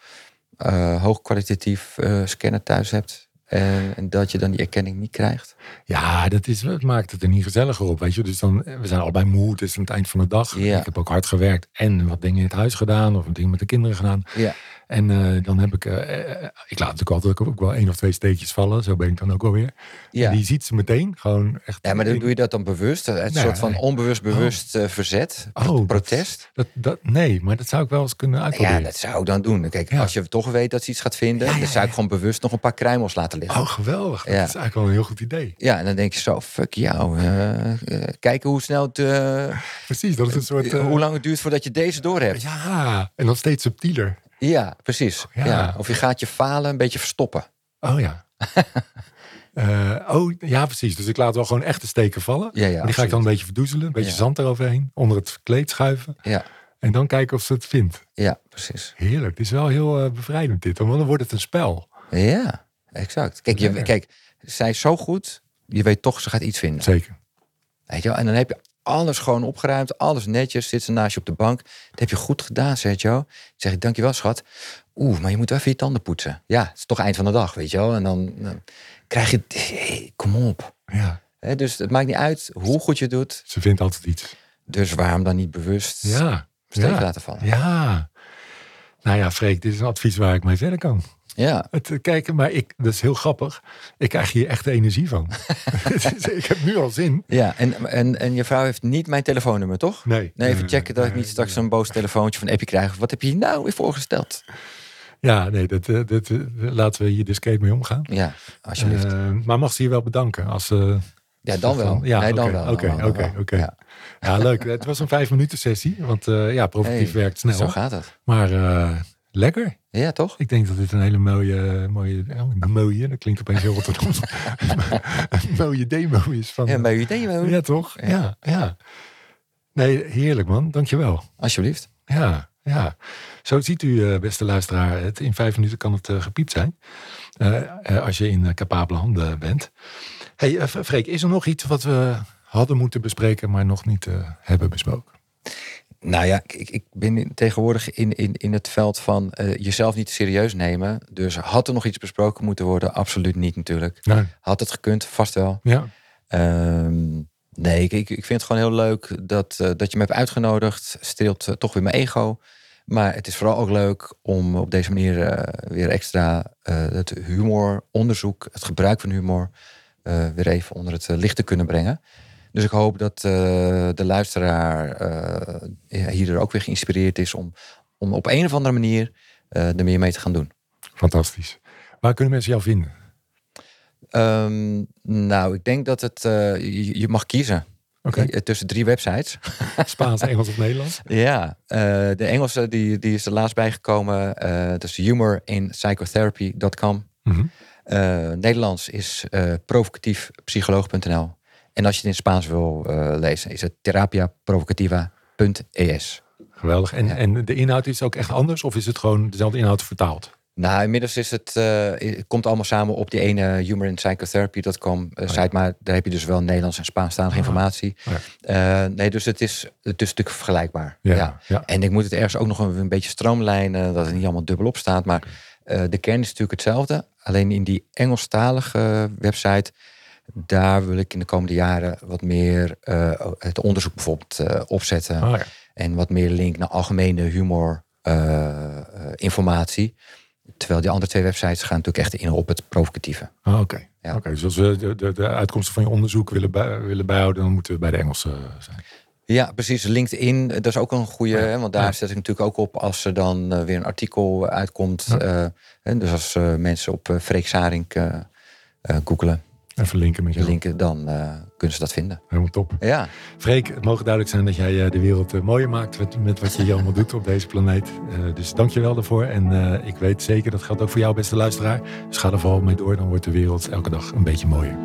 eh, hoogkwalitatief scanner thuis hebt en, en dat je dan die erkenning niet krijgt? Ja, dat is, het maakt het er niet gezelliger op, weet je. Dus dan, we zijn allebei moe, het is aan het eind van de dag. Ja. Ik heb ook hard gewerkt en wat dingen in het huis gedaan of wat dingen met de kinderen gedaan. Ja, En eh, dan heb ik, eh, ik laat natuurlijk altijd ook wel één of twee steekjes vallen. Zo ben ik dan ook alweer. Ja. En die ziet ze meteen gewoon echt. Ja, maar dan doe je dat dan bewust? Een Nee, soort van onbewust bewust eh, verzet? Oh, protest? Dat, dat, nee, maar dat zou ik wel eens kunnen Ja, uitproberen. dat zou ik dan doen. Kijk, Ja. als je toch weet dat ze iets gaat vinden, Ja, ja, dan zou ik ja. gewoon bewust nog een paar kruimels laten liggen. Oh, geweldig. Dat Ja. is eigenlijk wel een heel goed idee. Ja, en dan denk je zo, fuck jou. kijken hoe snel het, Precies, dat is een soort... hoe lang het duurt voordat je deze door hebt. Ja, en dan steeds subtieler. Ja, precies. Ja. Ja. Of je gaat je falen een beetje verstoppen. Oh ja. [LAUGHS] Eh, oh ja, precies. Dus ik laat wel gewoon echte steken vallen. Ja, ja, Maar die ga ik dan een beetje verdoezelen. Een beetje zand eroverheen. Onder het kleed schuiven. Ja, En dan kijken of ze het vindt. ja precies. Heerlijk. Het is wel heel eh, bevrijdend dit. Want dan wordt het een spel. Ja, exact. Kijk, je, kijk, zij is zo goed, je weet toch, ze gaat iets vinden. Zeker. Weet je wel? En dan heb je alles gewoon opgeruimd, alles netjes, zit ze naast je op de bank. Dat heb je goed gedaan, Sergio. Dan zeg ik, dankjewel schat. Oeh, maar je moet wel even je tanden poetsen. Ja, het is toch eind van de dag, weet je wel. En dan, dan krijg je, hey, kom op. Ja, dus het maakt niet uit hoe goed je het doet. ze vindt altijd iets. Dus waarom dan niet bewust Ja. steek ja. laten vallen? Ja. Nou ja, Freek, dit is een advies waar ik mee verder kan. Ja, Het eh, kijken, maar ik, dat is heel grappig. Ik krijg hier echt energie van. [LAUGHS] [LAUGHS] ik heb nu al zin. ja. En, en, en je vrouw heeft niet mijn telefoonnummer, toch? Nee. Nee, even checken dat ik niet straks een boos telefoontje van Appie krijg. Wat heb je hier nou weer voorgesteld? Ja, nee, dat, eh, dat, eh, laten we hier discreet mee omgaan. Ja, alsjeblieft. Maar mag ze je wel bedanken als ja, dan wel. Ja, nee, dan oké, wel. Oké, oké, oké. Ja. Ja, leuk. Het was een vijf minuten sessie. Want ja, [LAUGHS] provocatief Hey, werkt snel. Zo gaat het. Maar lekker. Ja, toch? Ik denk dat dit een hele mooie, mooie, oh, mooie, dat klinkt opeens heel Rotterdams, een mooie demo is van. Ja, een mooi idee, hoor. ja, toch? Ja. Ja. ja, Nee, heerlijk man, dankjewel. Alsjeblieft. Ja, ja. Zo ziet u, eh, beste luisteraar, het, in vijf minuten kan het eh, gepiept zijn. Eh, eh, als je in eh, capabele handen bent. hey, eh, Freek, is er nog iets wat we hadden moeten bespreken, maar nog niet eh, hebben besproken? Nou ja, ik, ik ben tegenwoordig in, in, in het veld van eh, jezelf niet serieus nemen. Dus had er nog iets besproken moeten worden? Absoluut niet natuurlijk. Nee. Had het gekund? Vast wel. Ja, Ehm, nee, ik, ik ik vind het gewoon heel leuk dat, eh, dat je me hebt uitgenodigd. Streelt eh, toch weer mijn ego. Maar het is vooral ook leuk om op deze manier weer extra het humoronderzoek, het gebruik van humor, weer even onder het licht te kunnen brengen. Dus ik hoop dat eh, de luisteraar eh, hier ook weer geïnspireerd is om, om op een of andere manier eh, er meer mee te gaan doen. fantastisch. Waar kunnen mensen jou vinden? Ehm, nou, ik denk dat het, je, je mag kiezen Oké, tussen drie websites. [LAUGHS] Spaans, Engels of Nederlands? Ja, de Engelse die, die is er laatst bijgekomen. dat is humorinpsychotherapy.com. Eh Nederlands is provocatiefpsycholoog.nl. En als je het in Spaans wil eh, lezen, is het terapiaprovocativa.es. Geweldig. En, Ja. en de inhoud is ook echt anders? Of is het gewoon dezelfde inhoud vertaald? Nou, inmiddels is het, eh, het komt allemaal samen op die ene humorinpsychotherapy.com eh, ja. site. Maar daar heb je dus wel Nederlands en Spaanstalige Ah. informatie. Ja. Eh, nee, dus het is, het is natuurlijk vergelijkbaar. Ja, ja. En ik moet het ergens ook nog een, een beetje stroomlijnen, dat het niet allemaal dubbel op staat. Maar de kern is natuurlijk hetzelfde. Alleen in die Engelstalige website, daar wil ik in de komende jaren wat meer eh, het onderzoek bijvoorbeeld eh, opzetten. Ah, ja. En wat meer link naar algemene humor eh, informatie. Terwijl die andere twee websites gaan natuurlijk echt in op het provocatieve. Ah, Oké. Ja. Oké, Dus als we de, de, de uitkomsten van je onderzoek willen, bij, willen bijhouden, dan moeten we bij de Engelse zijn. Ja, precies. LinkedIn, dat is ook een goede. Ja. Want daar Ja. zet ik natuurlijk ook op als er dan weer een artikel uitkomt. Ja. dus als mensen op uh, Freek eh, googelen, Even linken met je. linken, dan eh, kunnen ze dat vinden. Helemaal top. Ja, Freek, het mogen duidelijk zijn dat jij eh, de wereld eh, mooier maakt met, met wat je hier allemaal doet op deze planeet. Dus dank je wel daarvoor. En ik weet zeker, dat geldt ook voor jou beste luisteraar. Dus ga er vooral mee door, dan wordt de wereld elke dag een beetje mooier.